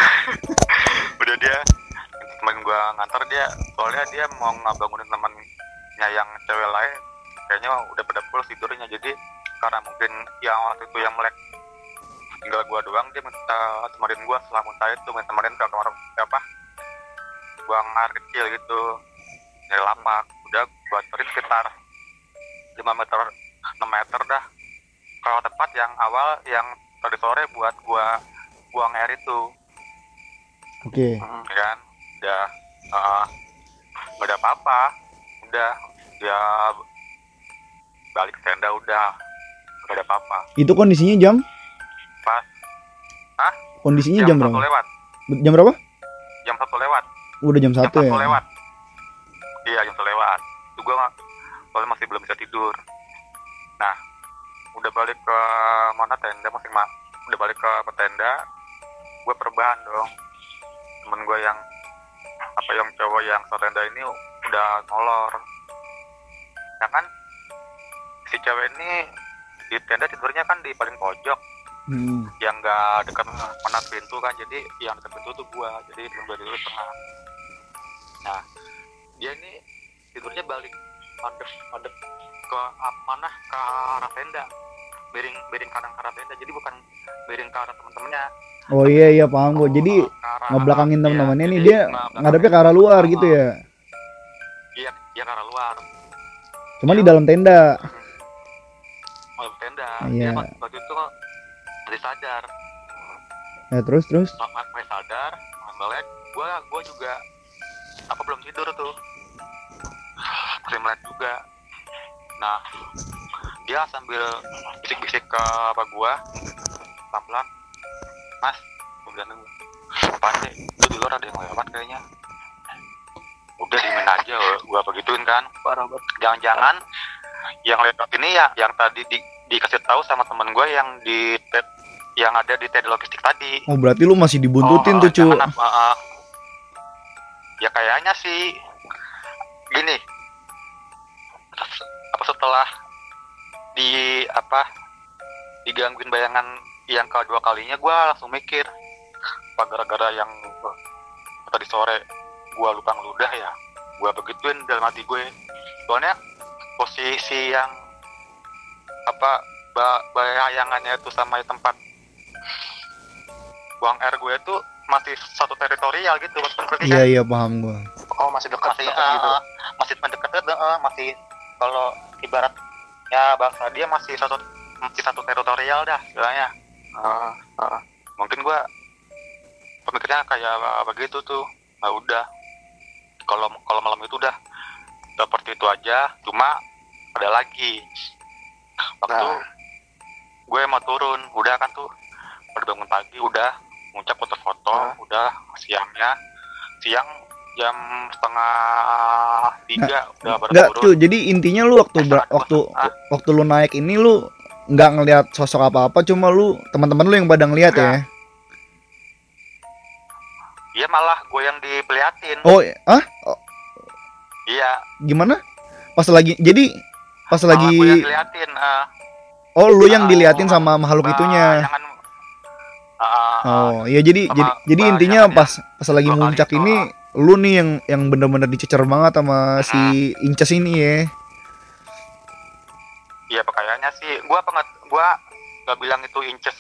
udah dia temen gue ngantar dia. Soalnya dia mau ngabangunin temannya yang cewek lain. Kayaknya udah pada pulas tidurnya. Jadi karena mungkin yang waktu itu yang melek tinggal gua doang dia minta temenin gua. Setelah muntah itu minta temenin ke kamar apa? Buang air kecil gitu dari lapak udah gua anterin sekitar 5 meter 6 meter dah kalau tepat yang awal yang tadi sore buat gua buang air itu Oke. Mm. ya kan udah uh, nggak ada apa-apa udah dia balik tenda udah nggak ada apa-apa Itu kondisinya jam? pas Hah? Kondisinya jam, satu berapa? lewat Jam berapa? jam satu lewat Udah jam jam satu satu ya. lewat iya jam satu lewat itu nggak- soalnya masih belum bisa tidur. Nah udah balik ke mana tenda? Masing ma udah balik ke tenda? Gue perbahan dong. Temen gue yang apa yang cowok yang tenda ini udah ngolor ya kan? Si cewek ini di tenda tidurnya kan di paling pojok. Hmm. yang nggak dekat mana pintu kan. Jadi yang dekat pintu tuh gua. Jadi tidur di tengah. Nah dia ini tidurnya balik. Madep madep. Ke mana? Ke arah tenda. Miring miring kanan ke arah tenda. Jadi bukan miring ke arah teman-temannya Oh iya iya paham gua. Jadi arah- ngebelakangin teman-temannya nih jadi dia ngadepnya ke arah luar gitu ya. iya iya ke arah luar. Cuma di dalam tenda. mau tenda. Iya. dia waktu itu masih sadar. Ya terus terus. masih sadar melek. Gua gua juga apa belum tidur tuh? Masih melek juga. Nah dia sambil bisik-bisik ke apa gua. Pelan-pelan. Mas gua bilang dulu apaan sih? Itu di luar ada yang lewat kayaknya. Udah diemin aja gua begituin kan. Parah banget. Jangan-jangan yang lewat ini ya yang tadi di, dikasih tahu sama temen gue yang di yang ada di TD logistik tadi. Oh berarti lu masih dibuntutin Oh, tuh cu. jangan apa, uh, ya kayaknya sih gini. Apa setelah di apa digangguin bayangan yang kedua kalinya gue langsung mikir apa gara-gara yang tadi sore gue lupa ngeludah ya gue begituin dalam hati gue. Soalnya posisi yang apa ba bayangannya itu sama tempat buang air gue itu masih satu teritorial gitu berarti Iya iya paham gua. oh masih dekat masih dekat gitu. eh, masih mendekat eh, masih kalau ibarat ya bahasa dia masih satu masih satu teritorial dah istilahnya. Ah, ah. mungkin gua pemikirnya kayak begitu tuh. Nah udah. Kalau kalau malam itu udah seperti itu aja. Cuma ada lagi. Waktu Nah. gue mau turun udah kan tuh. Baru bangun pagi udah ngucap foto-foto Nah. udah siangnya siang jam setengah tiga udah baru cu. Jadi intinya lu waktu ber- waktu Ah. waktu lu naik ini lu nggak ngelihat sosok apa-apa cuma lu teman-teman lu yang pada ngeliat ya. iya malah gue yang dipeliatin Oh, ah? Oh, iya gimana? Pas lagi jadi pas malah gue yang lagi diliatin eh. oh lu yang Ah, diliatin sama makhluk itunya. bayangan Ah, ah, ah. Oh, iya jadi jadi jadi intinya pas pas lagi muncak itu, ini lu nih yang yang bener-bener dicecer banget sama si Inces ini ya. Iya pakaiannya sih, gua penget, gua nggak bilang itu inches,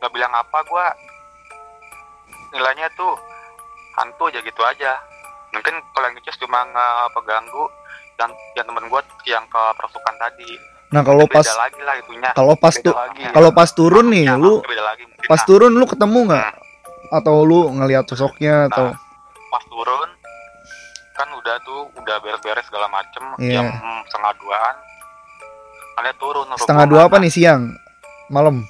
nggak bilang apa, gua nilainya tuh hantu aja gitu aja. Mungkin kalau yang inches cuma ngeganggu dan yang temen gua yang ke perasukan tadi. Nah, kalau Beda pas lagi lah itunya. kalau pas tuh kalau pas turun nih Ya, lu beda lagi pas Nah, turun lu ketemu nggak atau lu ngelihat sosoknya atau pas turun kan udah tuh udah beres-beres segala macem Iya. jam setengah duaan. Kalian turun. setengah dua apa nih siang malam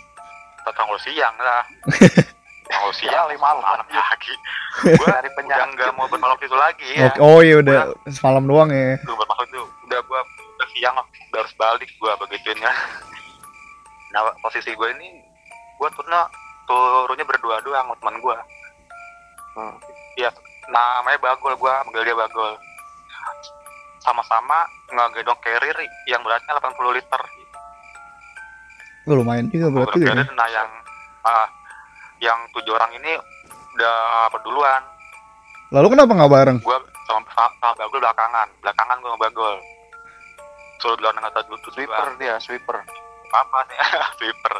Tanggal siang lah. Tanggal siang Ya, lima malam. malam lagi. Gua dari nggak mau bermalam itu lagi ya oh iya udah semalam doang ya Udah bermalam itu udah gua udah siang udah harus balik gua begituin ya nah posisi gua ini gua turunnya turunnya berdua doang sama teman gua. Hmm. iya namanya bagol gua manggil dia bagol. Sama-sama ngegedong carrier yang beratnya 80 liter. Wah, lumayan juga berarti ya. nah yang ah, yang tujuh orang ini udah duluan lalu kenapa nggak bareng? Gua sama, sama bagol belakangan. Belakangan gua sama bagol suruh nggak tahu dulu sweeper dia sweeper. Apa sih sweeper.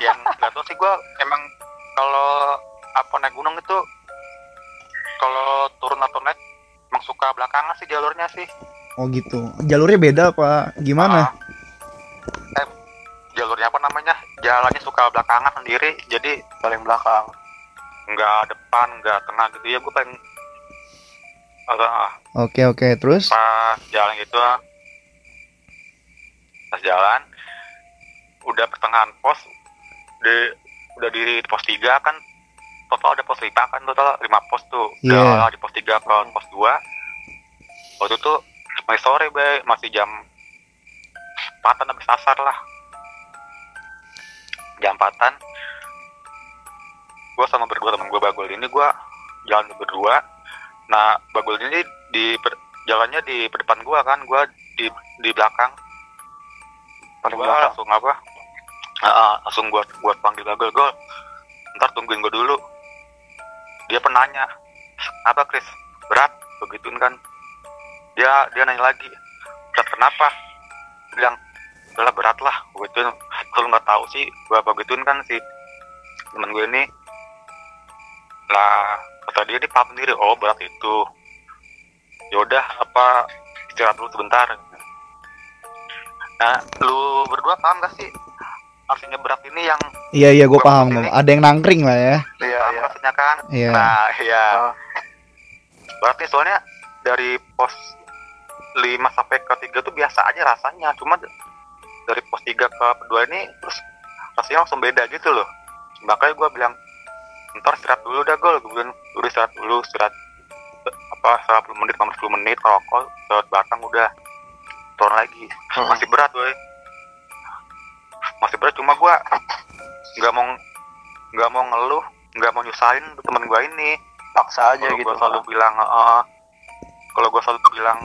Yang nggak tahu sih gua emang kalau apa naik gunung itu kalau turun atau naik emang suka belakangan sih jalurnya sih. Oh gitu. Jalurnya beda apa gimana? Ah, eh, jalurnya apa namanya? Jalannya suka belakangan sendiri jadi paling belakang. Nggak depan nggak tengah gitu. Ya gue pengen agak oke oke. Terus? Pas jalan gitu pas jalan udah pertengahan pos di udah di pos 3 kan total ada pos 5 kan total 5 pos tuh. Iya. udah di pos 3 ke pos 2 waktu itu masih sore bay masih jam 4 habis asar lah. Jam 4 gue sama berdua temen gue bagol ini gue jalan berdua. Nah bagol ini di per- jalannya di depan gue kan gue di di belakang paling belakang langsung apa ah, langsung gue buat panggil bagol gol ntar tungguin gue dulu. Dia penanya apa Chris? Berat? Begituin kan. Dia dia nanya lagi berat kenapa? Bilang udahlah berat lah. Gue itu kalau nggak tahu sih gue apa gituin kan si temen gue ini. Lah kata dia dia paham sendiri oh berat itu. Yaudah apa istirahat dulu sebentar nah lu berdua paham gak sih artinya berat ini yang Iya iya gue Gua paham. ini- Ada yang nangkring lah ya. Iya, iya. maksudnya kan Iya. nah iya Ah. berarti soalnya dari pos 5 sampai ke 3 tuh biasa aja rasanya cuma dari pos 3 ke 2 ini terus rasanya langsung beda gitu loh makanya gue bilang ntar istirahat dulu dah gol gue bilang udah istirahat dulu istirahat apa 10 menit 10 menit rokok istirahat batang udah turun lagi. Hmm. masih berat woy. Masih berat cuma gue nggak mau nggak mau ngeluh nggak mau nyusahin temen gue ini. Paksa aja kalau gitu gue selalu bilang "Heeh." kalau gue selalu bilang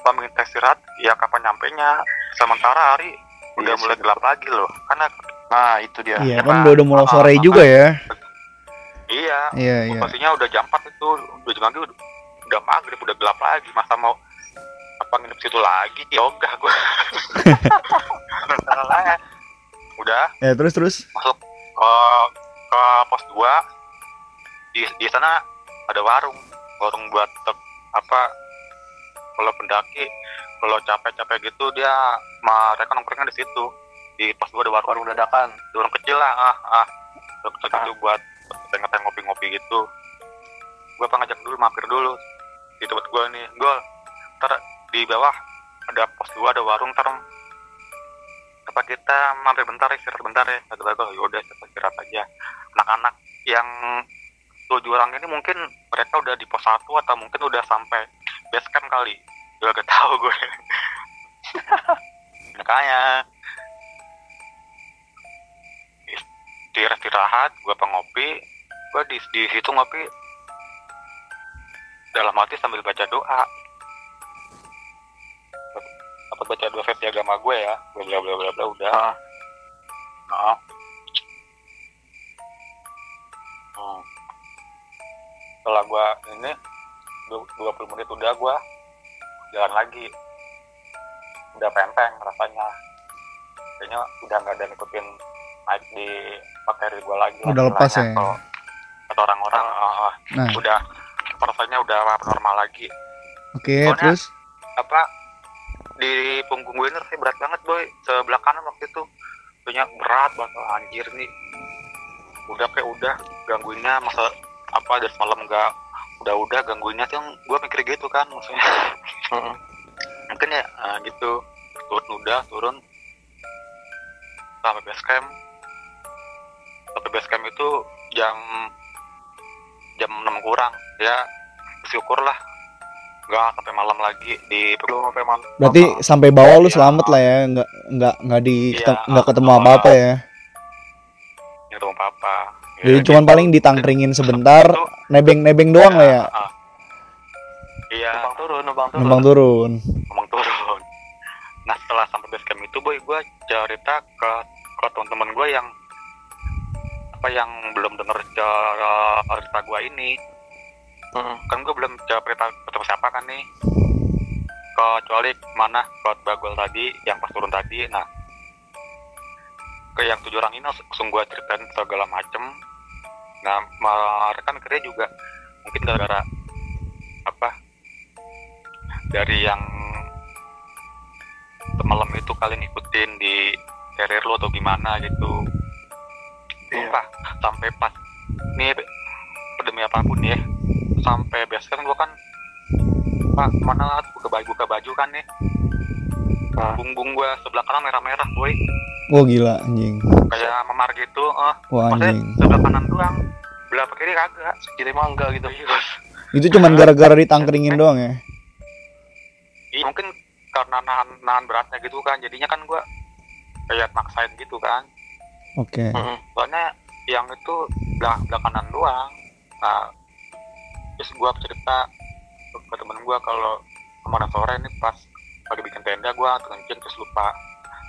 apa minta istirahat? Ya kapan nyampe nya sementara hari udah Iya sih, mulai gelap lagi loh. Karena nah itu dia. Iya ya, kan udah udah mulai sore ah, juga ya. iya. Iya iya. posisinya udah jam 4 itu. Udah jam lagi udah, udah maghrib udah gelap lagi. Masa mau apa nginep situ lagi? Yoga gue Masalahnya, udah. Ya terus terus. masuk ke ke pos 2 di di sana ada warung. Warung buat tek- apa kalau pendaki kalau capek-capek gitu dia mereka nongkrongnya di situ. Di pos 2 ada warung. Warung dadakan. Di warung kecil lah ah ah. Warung kecil gitu buat tengah-tengah ngopi-ngopi gitu. Gue ngajak dulu mampir dulu. Di tempat gue nih. Gue ntar di bawah. Ada pos 2 ada warung ntar apa kita mampir bentar ya istirahat bentar ya. Kata gue yaudah kita istirahat aja. Anak-anak yang tujuh orang ini mungkin mereka udah di pos satu atau mungkin udah sampai base camp kali. Gak tahu gue. Makanya istirahat gue pengopi gue di di situ ngopi. Dalam hati sambil baca doa baca doa versi agama gue ya bla bla bla bla bla udah Ah. Nah. Hmm. setelah gue ini du- 20 menit udah gue jalan lagi udah pempeng rasanya kayaknya udah nggak ada ngikutin naik di materi gue lagi lah Udah lepas ya? kata orang-orang ah, Nah. udah rasanya udah normal lagi Oke Soalnya- terus. apa di punggung gue ini rasanya berat banget boy. Sebelah kanan waktu itu. Punya berat banget Oh, anjir nih. Udah kayak udah gangguinnya masa apa dari semalam nggak udah udah gangguinnya tuh gue mikir gitu kan maksudnya. Mungkin ya ah, gitu. Turun udah turun. Sampai base camp. Sampai base camp itu jam jam 6 kurang ya. Bersyukur lah nggak sampai malam lagi di belum sampai malam Berarti sampai bawah lu Iya. selamat lah ya. Nggak nggak nggak di Iya, ketem- nggak ketemu ah, apa apa ya. nggak ketemu apa-apa Jadi Ya, cuman gitu. paling ditangkringin sebentar, Itu, nebeng-nebeng doang lah ya. ah, iya numpang turun numpang turun Numpang turun. ngomong turun nah setelah sampai base camp itu boy gue cerita ke ke teman-teman gue yang apa yang belum denger cerita gue ini Kan gue belum jawab cerita ketemu siapa kan nih? Kecuali mana ke bagol tadi yang pas turun tadi nah. Ke yang tujuh orang ini langsung gue ceritain segala macem. Nah mereka mikirnya juga mungkin gara-gara apa? Dari yang semalam itu kalian ikutin di carrier lo atau gimana gitu. Iya. Sumpah, sampai pas nih demi apa pun ya sampai biasa kan gua kan pak mana buka baju buka baju kan nih Ah. punggung gua sebelah kanan merah-merah boy Wah gila anjing. kayak memar gitu eh Wah maksudnya anjing. sebelah kanan doang sebelah kiri kagak kiri mangga gitu Itu cuman gara-gara ditangkringin doang ya. Iya, mungkin karena nahan nahan beratnya gitu kan jadinya kan gua kayak maksain gitu kan Oke. Mm-mm. soalnya yang itu belah, belah kanan doang nah terus gua cerita ke, temen gua kalau kemarin sore ini pas lagi bikin tenda gua kencing terus lupa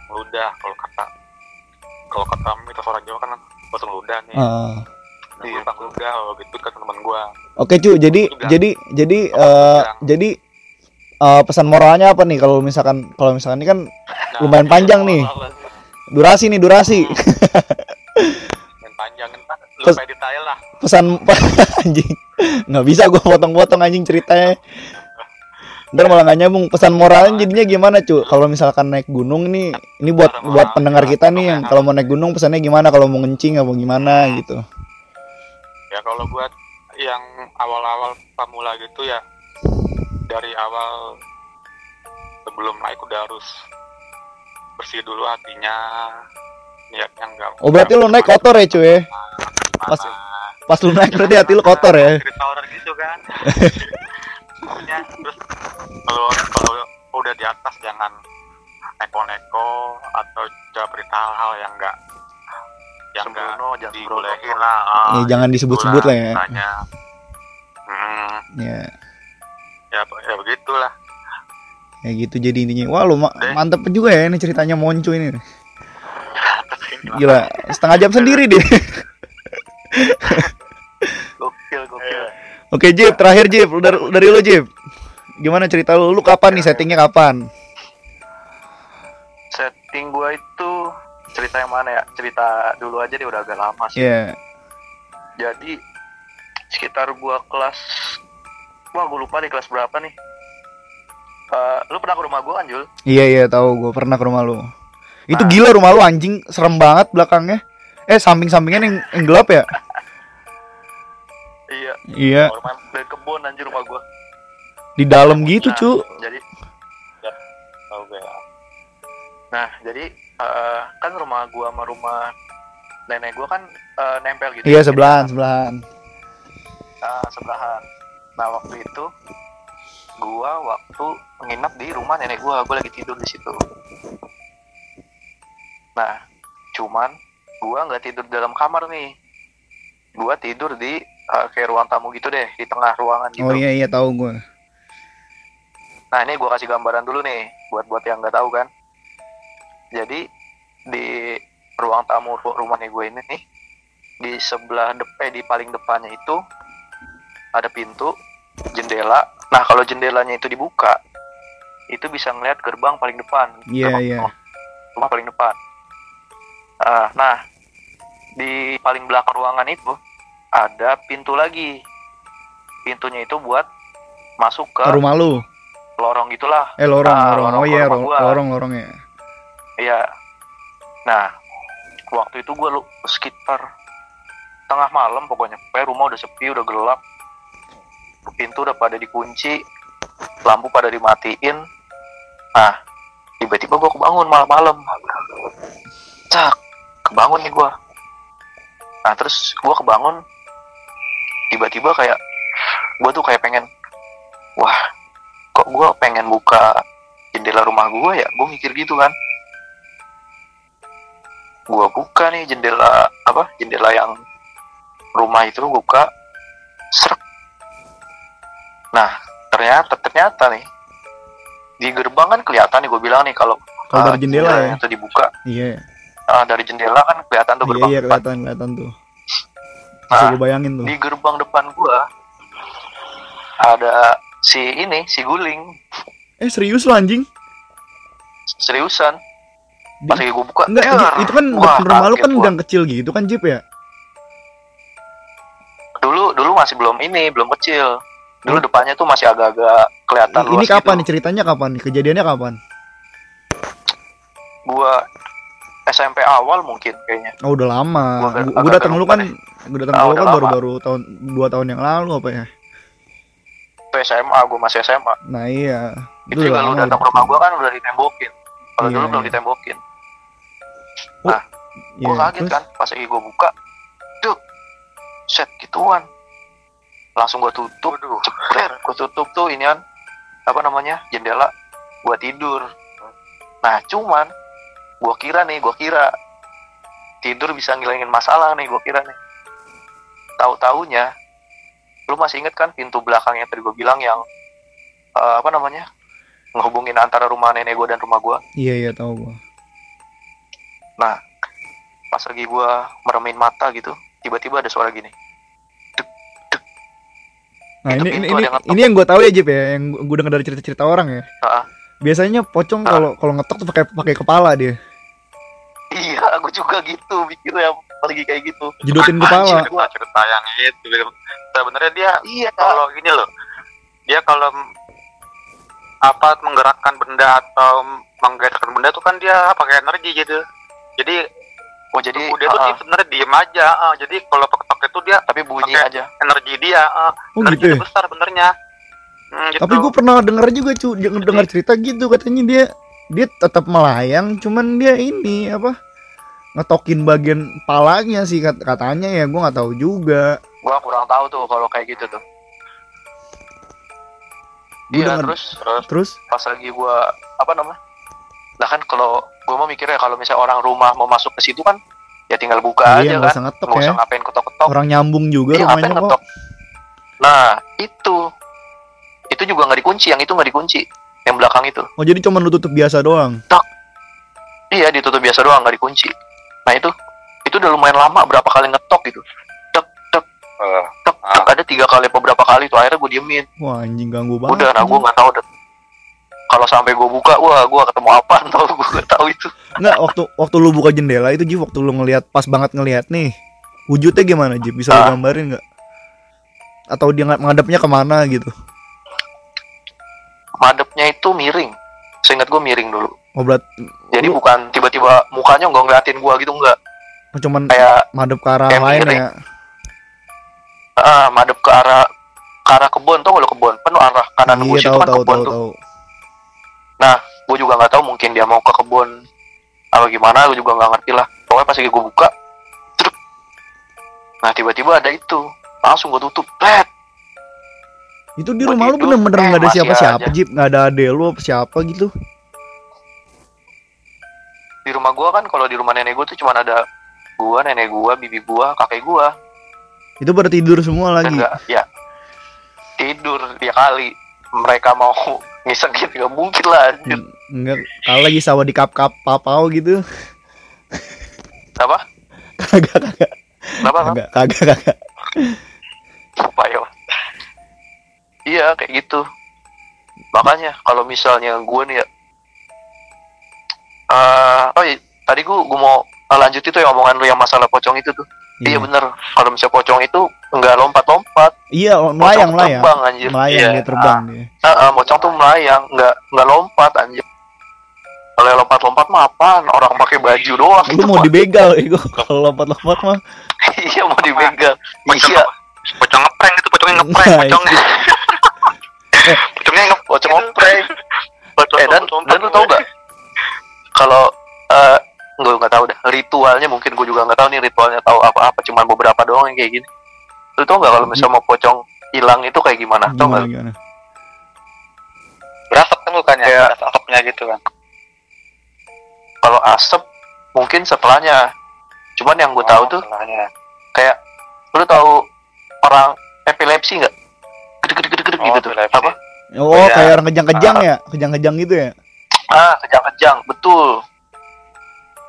ngeludah kalau kata kalau kata mitos orang Jawa kan langsung ngeludah nih Ah. nah, gua lupa ngeludah oh, gitu kan temen gua Oke cu, jadi bilang. jadi jadi bilang? jadi eh, pesan moralnya apa nih kalau misalkan kalau misalkan ini kan Nah, Lumayan panjang nih. durasi nih durasi Main panjang ntar lu Terus- kayak detail lah. pesan anjing nggak bisa gua potong-potong anjing ceritanya. Ntar malah nggak nyambung pesan moralnya jadinya gimana cu? Kalau misalkan naik gunung nih ini buat buat pendengar kita nih yang kalau mau naik gunung pesannya gimana? Kalau mau ngencing apa gimana gitu. Ya kalau buat yang awal-awal pemula gitu ya dari awal sebelum naik udah harus bersih dulu hatinya niatnya enggak oh berarti lu naik kotor ya cuy ya? Pas- pas lu naik berarti hati lu kotor ya? Cerita horor gitu kan. Maksudnya, terus kalau kalau udah di atas jangan neko-neko atau coba berita hal-hal yang enggak yang enggak dibolehin lah ah, Ya, jangan gitu disebut-sebut lah ya. ceritanya. Hmm, ya ya ya begitulah. Ya gitu jadi intinya. Wah lu ma- mantep juga ya ini ceritanya Monco ini. Gila setengah jam sendiri deh Gokil, gokil. oke Jip terakhir Jip dari, dari lu Jip gimana cerita lu lu kapan nih settingnya kapan Setting gua itu cerita yang mana ya? Cerita dulu aja deh udah agak lama sih. ya Jadi sekitar gua kelas Wah, gua lupa deh kelas berapa nih. Eh, lu pernah ke rumah gua kan, Jul? Iya iya tahu gue pernah ke rumah lu. Itu gila rumah lu anjing serem banget belakangnya. Eh samping-sampingnya yang, yang gelap ya? Iya, Iya rumah dari kebun anjir rumah gua. di dalam gitu Nah, cu. Jadi oke Nah, jadi eh, kan rumah gua sama rumah nenek gua kan eh, nempel gitu. Iya Jadi, sebelahan sebelahan. Nah, sebelahan. Nah, waktu itu gua waktu nginep di rumah nenek gua, gua lagi tidur di situ. Nah, cuman gua nggak tidur dalam kamar nih. Gua tidur di eh, kayak ruang tamu gitu deh, di tengah ruangan gitu. Oh iya iya tahu gue. Nah ini gua kasih gambaran dulu nih buat buat yang nggak tahu kan. Jadi di ruang tamu ru- rumahnya gue ini nih di sebelah dep eh, di paling depannya itu ada pintu jendela. Nah kalau jendelanya itu dibuka itu bisa ngeliat gerbang paling depan. Iya Gerbang iya. Rumah paling depan. Ah, nah di paling belakang ruangan itu ada pintu lagi. Pintunya itu buat masuk ke Ke rumah lu. lorong gitulah Eh lorong Ah, lorong. lorong Oh iya lorong lorong lorong ya. Iya. Nah, waktu itu gue lu sekitar tengah malam pokoknya. Pokoknya rumah udah sepi, udah gelap. Pintu udah pada dikunci, lampu pada dimatiin. Nah, tiba-tiba gue kebangun malam-malam. Cak, kebangun nih gue. Nah, terus gue kebangun, tiba-tiba kayak gue tuh kayak pengen, wah, kok gue pengen buka jendela rumah gue ya? Gue mikir gitu kan gua buka nih jendela apa jendela yang rumah itu gua buka serak nah ternyata ternyata nih di gerbang kan kelihatan nih gue bilang nih kalau Kalau ah, dari jendela ya. itu dibuka Iya. Ah, dari jendela kan kelihatan tuh Iya gerbang iya depan. kelihatan kelihatan tuh. Bisa Nah, gue bayangin tuh. di gerbang depan gua ada si ini si guling Eh serius lu anjing? seriusan pas lagi gua buka Enggak. Jip, itu kan Wah, depan rumah lu kan gang kecil gitu kan Jip ya? dulu dulu masih belum ini belum kecil dulu depannya tuh masih agak-agak kelihatan Ini luas kapan gitu. nih ceritanya kapan? Kejadiannya kapan? gua SMP awal mungkin kayaknya. Oh udah lama. Gua agak- Gua, gua agak datang lu kan, gua datang Ah, lu kan baru-baru tahun dua tahun yang lalu apa ya? SMA gua masih SMA Nah iya. itu juga lu datang ke rumah gua kan udah ditembokin. Kalau Iya, dulu belum iya. ditembokin. Iya, gua kaget terus? kan pas lagi gua buka. Duk set gituan. Langsung gua tutup. Cepret gua tutup tuh ini kan apa namanya jendela gua tidur. Nah cuman gua kira nih gua kira tidur bisa ngilangin masalah nih gua kira nih. Tahu taunya lu masih inget kan pintu belakang yang tadi gua bilang yang eh, apa namanya ngehubungin antara rumah nenek gua dan rumah gua? Iya iya tahu gua. pas lagi gua meremin mata gitu tiba-tiba ada suara gini. Nah ini ini ini, ini yang gue tahu ya Jip ya, yang gue dengar dari cerita-cerita orang ya. Ah. Biasanya pocong kalau kalau ngetok tuh pakai pakai kepala dia, aku juga gitu mikirnya lagi kayak gitu jedotin kepala. cerita cerita yang itu sebenarnya dia iya kalau gini loh dia kalau apa menggerakkan benda atau menggerakkan benda tuh kan dia pakai energi gitu jadi oh jadi dia tuh dia sebenarnya diem aja ah. jadi kalau ketok itu dia tapi bunyi aja energi dia ah. Oh energi gitu ya. dia besar sebenarnya Hmm, gitu. Tapi gue pernah dengar juga cu, dengar cerita gitu katanya dia dia tetap melayang, cuman dia ini apa ngetokin bagian palanya sih kat- katanya ya gue nggak tahu juga. gua kurang tahu tuh kalau kayak gitu tuh. Iya denger- terus terus. Terus? Pas lagi gua apa namanya? Lah kan kalau gua mau mikirnya kalau misalnya orang rumah mau masuk ke situ kan ya tinggal buka iya aja nggak kan. usah ngetok nggak ya. usah ngapain ketok-ketok. Orang nyambung juga iya rumahnya kok. ngetok. Nah itu. Itu juga nggak dikunci yang itu nggak dikunci. Yang belakang itu. Oh jadi cuma lu tutup biasa doang. iya ditutup biasa doang nggak dikunci nah itu itu udah lumayan lama berapa kali ngetok gitu tek tek eh, tek, tek. ada tiga kali apa berapa kali tuh akhirnya gue diemin Wah anjing ganggu banget. udah nah gue nggak tahu deh kalau sampai gue buka wah gue ketemu apa tau gue nggak tahu itu Nggak waktu waktu lu buka jendela itu Jip waktu lu ngelihat pas banget ngelihat nih wujudnya gimana Jip bisa lu Ah. gambarin nggak? Atau dia ng- menghadapnya ke mana gitu? madepnya itu miring seingat gue miring dulu Oh berat jadi Lu- bukan tiba-tiba mukanya nggak ngeliatin gue gitu nggak cuman kayak madep ke arah lain miring. ya. ah madep ke arah ke arah kebun gak lo kebun penuh arah kanan Iya gue itu kan tahu kebun tahu tuh tahu. gue juga nggak tahu mungkin dia mau ke kebun apa gimana gue juga nggak ngerti lah pokoknya pas lagi gue buka truk. nah tiba-tiba ada itu langsung gue tutup. Itu di Gua rumah lu bener-bener eh, nggak ada siapa-siapa. Jip, nggak ada ade lu apa siapa gitu. di rumah gue kan kalau di rumah nenek gue tuh cuma ada gue nenek gue bibi gue kakek gue Itu pada tidur semua lagi. enggak ya tidur dia kali mereka mau ngisengin nggak mungkin lah anjir. Enggak, kalau lagi sawah di kap-kap papau gitu. apa Kagak kagak kenapa kagak kagak kagak. apa ya iya kayak gitu. Makanya kalau misalnya gue nih ya eh oh iya, tadi gue gue mau lanjut itu yang omongan lu yang masalah pocong itu tuh. Iya, Iya. bener. Kalau misalnya pocong itu enggak lompat-lompat. Iya, pocong melayang melayang. terbang anjir. Melayang Iya. dia terbang dia. Ah, ah, pocong tuh melayang nggak nggak lompat anjir. Kalau lompat-lompat mah apaan? Orang pakai baju doang. Lu itu mau dibegal Ego. Kalau lompat-lompat mah. iya mau dibegal. Pocong iya pocong ngeprank itu pocongnya ngeprank Nah, pocongnya pocongnya ngeprank pocong Pocong eh dan dan lu tau gak kalau eh gue nggak tahu dah ritualnya mungkin gue juga nggak tahu nih ritualnya tahu apa-apa. Cuman beberapa doang yang kayak gini. Lu tau gak kalau misalnya mau pocong hilang itu kayak gimana? Tau Gimana gak gimana? berasap kan bukannya? Kayak- asapnya gitu kan? Kalau asap mungkin setelahnya. Cuman yang gue tahu Oh, tuh salahnya. kayak lu tahu orang epilepsi nggak Oh, gitu tuh apa Oh, Iya. kayak orang kejang-kejang ya? Kejang-kejang gitu ya? ah kejang-kejang betul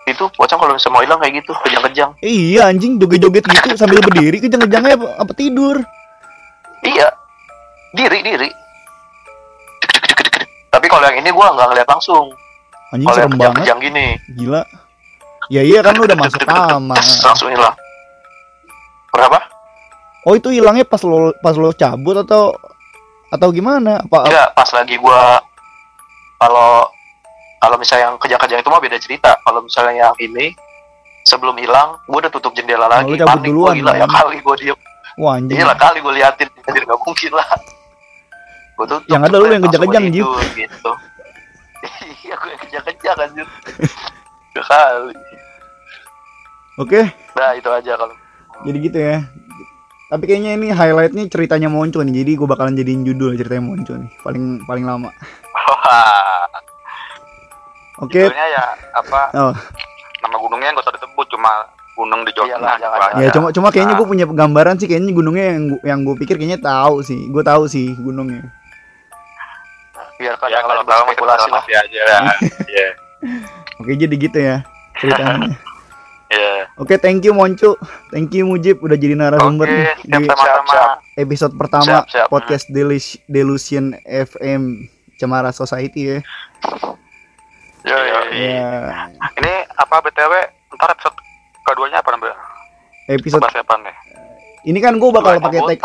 itu pocong kalau misalnya mau hilang kayak gitu kejang-kejang Eh, iya anjing joget-joget gitu sambil berdiri kejang-kejangnya apa, apa tidur? Iya, diri diri. Tapi kalau yang ini gua nggak ngeliat langsung. Anjing yang serem banget, kejang-kejang gini, gila. Ya iya kan lu udah masuk kamar. Langsung hilang. Berapa? Oh, itu hilangnya pas lo pas lo cabut atau atau gimana? Apa Enggak, pas lagi gua kalau kalau misalnya yang kejang-kejang itu mah beda cerita. Kalau misalnya yang ini sebelum hilang, gua udah tutup jendela lagi. Oh, lu cabut Panik duluan, gua gila ya kali gua diem. wah anjing. Iya lah kali gua liatin, anjir nggak mungkin lah. Gua tutup. Yang ada lu yang kejang-kejang, Gitu. Iya, gua yang kejang-kejang anjir. Dua kali. Oke, Nah, itu aja kalau jadi gitu ya. Tapi kayaknya ini highlightnya ceritanya Monco nih. Jadi gue bakalan jadiin judul ceritanya Monco nih. Paling paling lama. Oke. judulnya ya apa Oh, nama gunungnya nggak usah disebut cuma gunung di Jawa Tengah ya cuma cuma kayaknya gue punya gambaran sih kayaknya gunungnya yang gua, yang gue pikir kayaknya tahu sih. Gue tahu sih gunungnya. biarkan ya kalau tahu berspekulasi lah. spekulasi aja ya Iya. Oke, jadi gitu ya ceritanya. Iya. Oke, thank you Moncu. Thank you Mujib udah jadi narasumber Oke, nih siap di sama-sama. siap. episode pertama Siap, siap. podcast Delus- Delusion FM Cemara Society ya. Yo, yo, Iya. Ya, Ini apa BTW? Ntar episode keduanya apa namanya? episode Bahas apa nih? ini kan gue bakal pakai tag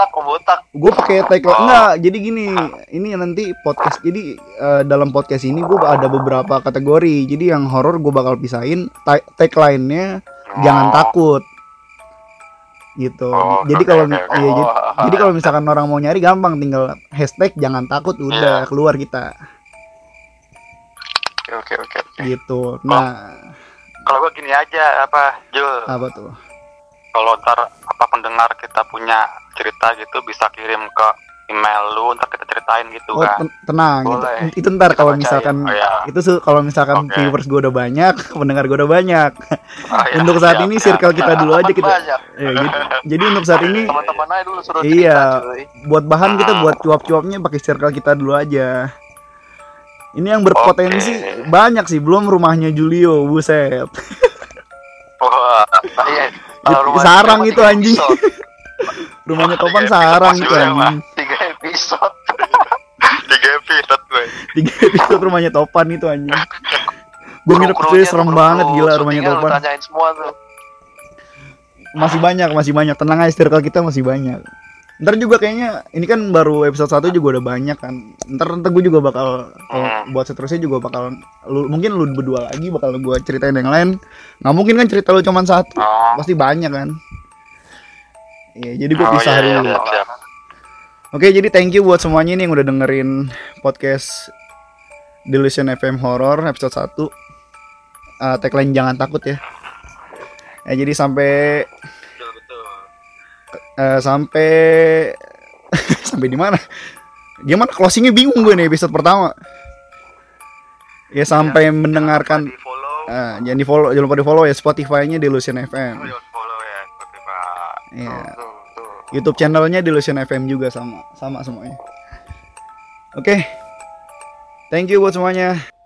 gue pakai tag Oh. enggak jadi gini ini nanti podcast jadi eh, dalam podcast ini gue ada beberapa kategori jadi yang horor gue bakal pisahin Ta- tagline-nya jangan Oh. takut gitu Oh, jadi oke, kalau oke, oke. iya, jadi, Oh, jadi kalau misalkan orang mau nyari gampang tinggal hashtag jangan takut udah Iya. keluar kita Oke, oke, oke. oke. gitu nah Kalau gue gini aja apa, Jul. apa tuh Kalau ntar apa pendengar kita punya cerita gitu bisa kirim ke email lu, ntar kita ceritain gitu oh kan. ten- tenang Boleh. itu, itu ntar kalau bacain. misalkan Oh, iya. itu kalau misalkan Oke. viewers gue udah banyak pendengar gue udah banyak Oh, iya, untuk saat siap, ini circle kita dulu aja kita. Ya, jadi, jadi untuk saat ini Teman-teman aja dulu suruh Iya. cerita, buat bahan kita Ah. buat cuap-cuapnya pakai circle kita dulu aja. Ini yang berpotensi Oke. banyak sih, belum rumahnya Julio, buset. Wah, Iya. Sarang itu, anjing. Rumahnya Topan episode sarang itu anjing. Episode. tiga episode gue. Tiga episode rumahnya Topan itu anjing. Gue nginep Kru-krunya tuh serem banget gila rumahnya Topan. tanyain semua tuh. Masih banyak, masih banyak. Tenang aja circle kita masih banyak. Ntar juga kayaknya ini kan baru episode 1 juga udah banyak kan. Ntar ntar gue juga bakal kalau Hmm. buat seterusnya juga bakal lu, mungkin lu berdua lagi bakal gue ceritain yang lain. Nggak mungkin kan cerita lu cuma satu. Oh. pasti banyak kan Iya, jadi gue Oh, pisah iya, iya, dulu. siap, siap. Oke, jadi thank you buat semuanya nih yang udah dengerin podcast Delusion FM Horror episode 1. Eh, tagline jangan takut ya. Ya, jadi sampai Betul, betul. eh, sampai sampai di mana? Gimana closingnya bingung gue nih episode pertama. Ya sampai mendengarkan Di follow. eh, jangan di follow jangan lupa di follow ya Spotify-nya Delusion FM. Oh, jangan follow ya Spotify. Iya. YouTube channelnya Delusion FM juga sama sama semuanya. Oke. Thank you buat semuanya.